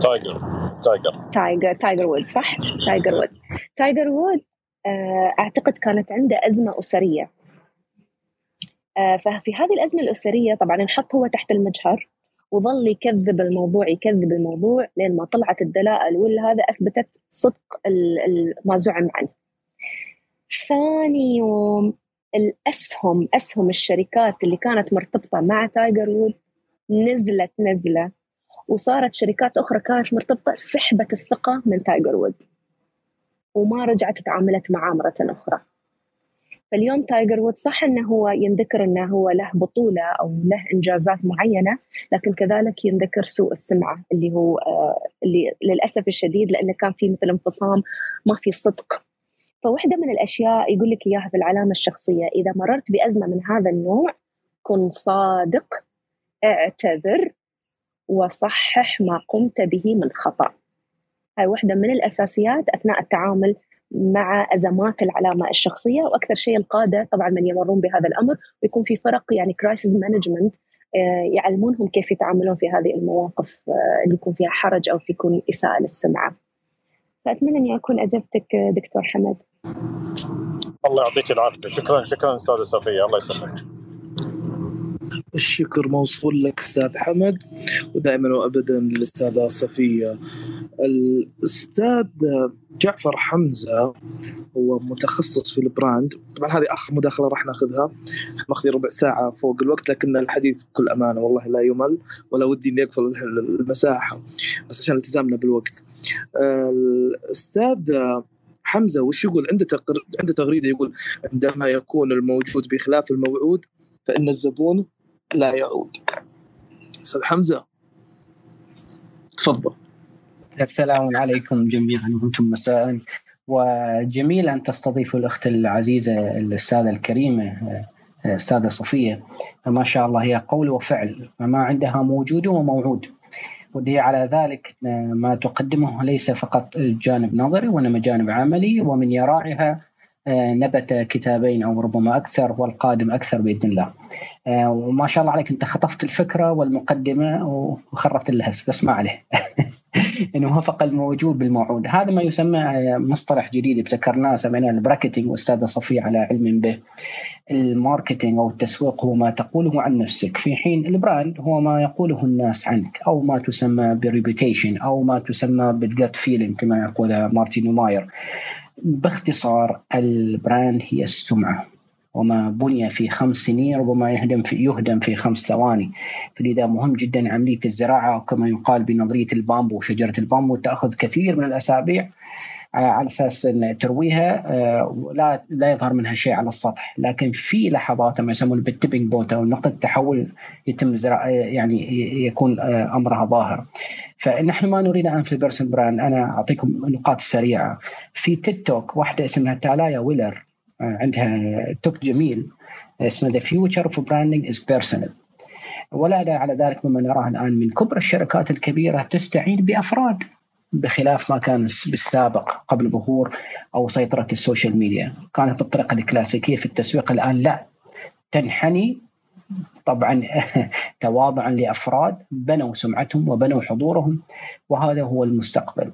تايجر تايجر. تايجر تايجر وود صح؟ تايجر وود. تايجر وود آه أعتقد كانت عنده أزمة أسرية. ففي هذه الأزمة الأسرية طبعا انحط هو تحت المجهر وظل يكذب الموضوع يكذب الموضوع لين ما طلعت الدلائل والهذا أثبتت صدق ما زعم عنه. ثاني يوم الأسهم أسهم الشركات اللي كانت مرتبطة مع تايجر وود نزلت نزلة وصارت شركات أخرى كانت مرتبطة سحبت الثقة من تايجر وودز وما رجعت تعاملت معاه مره أخرى. فاليوم تايجر وودز صح إنه هو ينذكر إنه هو له بطولة أو له إنجازات معينة لكن كذلك ينذكر سوء السمعة اللي هو آه اللي للأسف الشديد لأنه كان في مثل انفصام ما في صدق. فواحدة من الأشياء يقول لك إياها في العلامة الشخصية إذا مررت بأزمة من هذا النوع كن صادق اعتذر وصحح ما قمت به من خطأ. هاي واحدة من الأساسيات أثناء التعامل مع أزمات العلامة الشخصية وأكثر شيء القادة طبعا من يمرون بهذا الأمر ويكون في فرق يعني crisis management يعلمونهم كيف يتعاملون في هذه المواقف اللي يكون فيها حرج أو يكون إساءة للسمعة. فأتمنى أني أكون أجبتك دكتور حمد. الله يعطيك العافية، شكرا شكرا أستاذة صفية الله يسلمك. الشكر موصول لك أستاذ حمد ودائما وابدا للأستاذة صفية. الأستاذ جعفر حمزة هو متخصص في البراند. طبعا هذه آخر مداخلة راح ناخذها. ماخذين ربع ساعة فوق الوقت لكن الحديث بكل أمانة والله لا يمل ولا ودي إني أقفل المساحة بس عشان التزامنا بالوقت. الأستاذ حمزة وش يقول؟ عنده تقر... عنده تغريدة يقول عندما يكون الموجود بخلاف الموعود فإن الزبون لا يعود. أستاذ حمزة تفضل. السلام عليكم جميعا وأنتم مساء. وجميل أن تستضيفوا الأخت العزيزة الأستاذة الكريمة أستاذة صفية. ما شاء الله هي قول وفعل ما عندها موجود وموعود. ودي على ذلك ما تقدمه ليس فقط جانب نظري وإنما جانب عملي ومن يراعيها نبت كتابين أو ربما أكثر والقادم أكثر بإذن الله. وما شاء الله عليك أنت خطفت الفكرة والمقدمة وخربت اللهس بس ما عليه. [LAUGHS] إنه وفق الموجود بالموعود، هذا ما يسمى مصطلح جديد ابتكرناه سميناه البراكتنج والاستاذه صفيه على علم به. الماركتينج أو التسويق هو ما تقوله عن نفسك في حين البراند هو ما يقوله الناس عنك أو ما تسمى بريبيتيشن أو ما تسمى بالجت فيلينج كما يقول مارتين ماير. باختصار ال brand هي السمعة. وما بني في خمس سنين ربما يهدم في يهدم في خمس ثواني. فلذا مهم جدا عملية الزراعة كما يقال بنظرية البامبو شجرة البامبو تأخذ كثير من الأسابيع. على أساس إن ترويها لا لا يظهر منها شيء على السطح، لكن في لحظات ما يسمون بال tipping point أو نقطة التحول يتم زراعة يعني يكون أمرها ظاهر. فنحن ما نريد أن في ال personal brand أنا أعطيكم نقاط سريعة. في TED Talk واحدة اسمها تالايا ويلر عندها talk جميل اسمه the future of branding is personal. ولا على ذلك مما نراه الآن من كبرى الشركات الكبيرة تستعين بأفراد بخلاف ما كان بالسابق قبل ظهور أو سيطرة ال social media، كانت بالطريقة الكلاسيكية في التسويق الآن لا. تنحني طبعا [LAUGHS] تواضعا لأفراد بنوا سمعتهم وبنوا حضورهم وهذا هو المستقبل.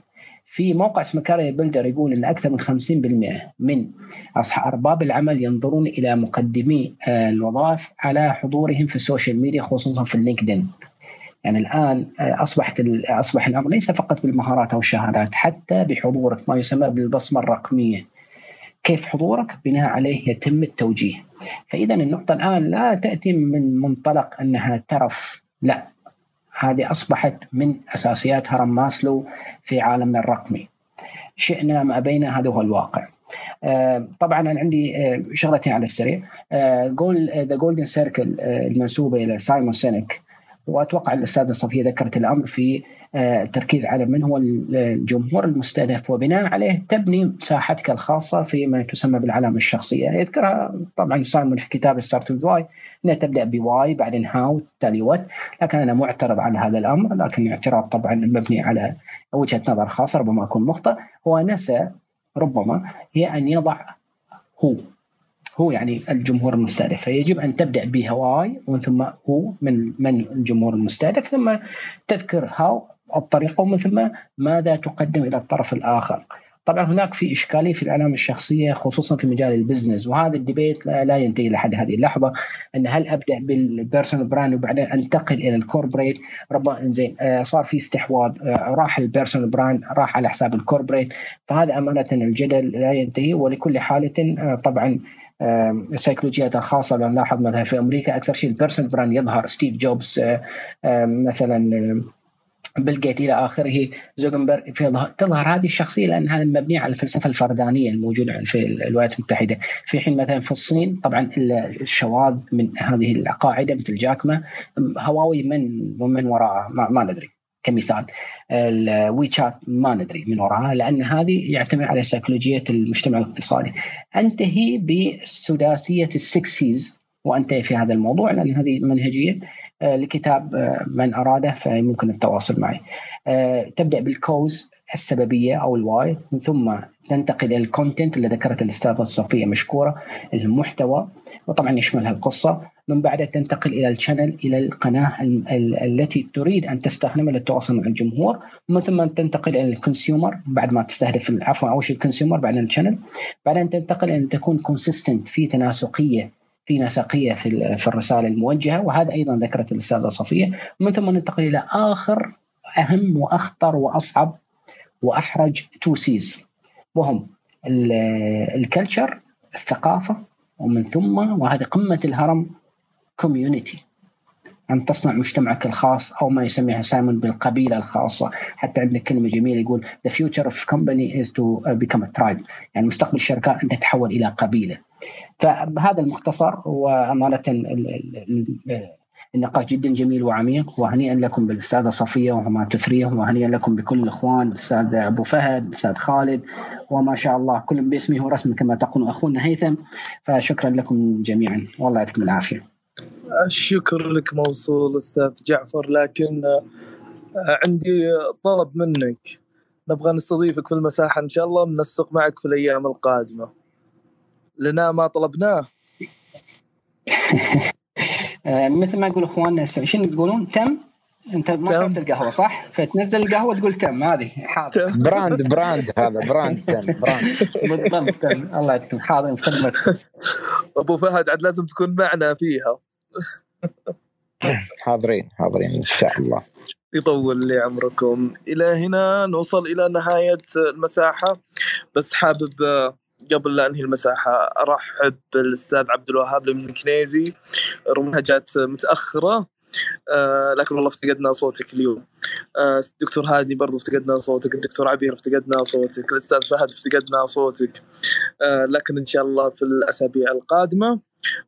في موقع اسمه CareerBuilder يقول إن أكثر من 50% من اصحاب أرباب العمل ينظرون إلى مقدمي الوظائف على حضورهم في ال social media خصوصا في ال LinkedIn يعني الآن أصبحت أصبح الأمر ليس فقط بالمهارات أو الشهادات حتى بحضورك ما يسمى بالبصمة الرقمية. كيف حضورك؟ بناء عليه يتم التوجيه. فاذا النقطة الآن لا تأتي من منطلق أنها ترف، لا هذه أصبحت من أساسيات هرم ماسلو في عالمنا الرقمي. شئنا ما ابينا هذا هو الواقع. آه، طبعا أنا عندي آه، شغلتين على السريع جول the golden circle المنسوبة إلى سايمون سينك وأتوقع الأستاذة صفية ذكرت الأمر في التركيز على من هو الجمهور المستهدف وبناء عليه تبني مساحتك الخاصة في ما تسمى بالعلامة الشخصية. يذكرها طبعا سايمون في كتاب Start with Why إنها تبدأ ب why بعدين how تالي what لكن أنا معترض على هذا الأمر لكن اعتراض طبعا مبني على وجهة نظر خاصة ربما أكون مخطئ. هو نسى ربما هي أن يضع who. who يعني الجمهور المستهدف فيجب أن تبدأ ب why ومن ثم who من من الجمهور المستهدف ثم تذكر how الطريقة ومن ثم ماذا تقدم إلى الطرف الآخر. طبعا هناك في إشكالية في العلامه الشخصية خصوصا في مجال ال business وهذا ال debate لا ينتهي لحد هذه اللحظة أن هل أبدأ بال personal brand وبعدين أنتقل إلى ال corporate ربما زين آه، صار في استحواذ آه، راح ال personal brand راح على حساب ال corporate فهذا أمانة الجدل لا ينتهي ولكل حالة آه، طبعا السيكولوجيات الخاصه لو نلاحظ مثلا في أمريكا أكثر شيء ال personal brand يظهر. ستيف جوبز مثلا بيل جيتس إلى آخره. زوكربيرغ تظهر هذه الشخصية لانها مبنية على الفلسفة الفردانية الموجودة في الولايات المتحدة. في حين مثلا في الصين طبعا الشواذ من هذه القاعدة مثل جاك ما هواوي من ومن وراءها ما, ما ندري. كمثال. ال WeChat ما ندري من وراها لأن هذه يعتمد على سيكولوجية المجتمع الاقتصادي. أنتهي بسداسية ال six Cs وأنتهي في هذا الموضوع لأن هذه منهجية آه، لكتاب آه، من أراده فممكن التواصل معي. آه، تبدأ بال cause السببية أو ال why ثم تنتقل إلى ال content اللي ذكرت الأستاذة صفيه مشكورة المحتوى. وطبعا يشملها القصة من بعدها تنتقل إلى ال channel إلى القناة التي تريد أن تستخدمها للتواصل مع الجمهور. ومن ثم تنتقل إلى ال consumer بعد ما تستهدف عفوا أول شيء ال consumer بعدين ال channel. بعدين تنتقل أن تكون consistent في تناسقية في نسقيه في في الرسالة الموجهة. وهذا أيضا ذكرت الأستاذة صفية. ومن ثم ننتقل إلى آخر أهم وأخطر وأصعب وأحرج two Cs وهم ال culture الثقافة ومن ثم وهذه قمة الهرم community أن تصنع مجتمعك الخاص أو ما يسميها سايمون بالقبيلة الخاصة. حتى عندنا كلمة جميلة يقول the future of company is to become a tribe. يعني مستقبل الشركات أن تتحول إلى قبيلة. فهذا المختصر وأمانة النقاش جدا جميل وعميق. وهنيئا لكم بالأستاذة صفية وما تثريه وهنيئا لكم بكل الاخوان الأستاذ أبو فهد الأستاذ خالد. وما شاء الله كل باسمه ورسمه كما تقول أخونا هيثم. فشكرا لكم جميعا. والله يعطيكم العافية. الشكر لك موصول أستاذ جعفر. لكن آه، عندي طلب منك. نبغى نستضيفك في المساحة إن شاء الله. ننسق معك في الأيام القادمة. لنا ما طلبناه. [LAUGHS] مثل ما يقول إخواننا شنو تقولون تم؟ أنت ما شربت القهوة صح؟ فتنزل القهوة تقول تم هذه حاضر. brand brand هذا brand تم brand. بالضبط تم. الله يعطيكم حاضر خدمتك. أبو فهد عاد لازم تكون معنا فيها. حاضرين حاضرين إن شاء الله. يطول لي عمركم. إلى هنا نوصل إلى نهاية المساحة. بس حابب قبل لا انهي المساحة ارحب بالأستاذ عبد الوهاب المكنيزي رغم انها جات متأخرة آه لكن والله افتقدنا صوتك اليوم. آه الدكتور هادي برضو افتقدنا صوتك الدكتور عبير افتقدنا صوتك الأستاذ فهد افتقدنا صوتك. آه لكن إن شاء الله في الأسابيع القادمة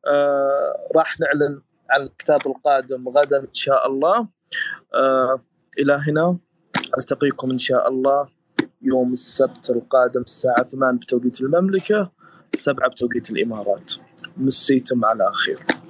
آه راح نعلن عن الكتاب القادم غدا إن شاء الله. آه إلى هنا ألتقيكم إن شاء الله. يوم السبت القادم الساعة 8 بتوقيت المملكة 7 بتوقيت الإمارات. مسيتم على خير.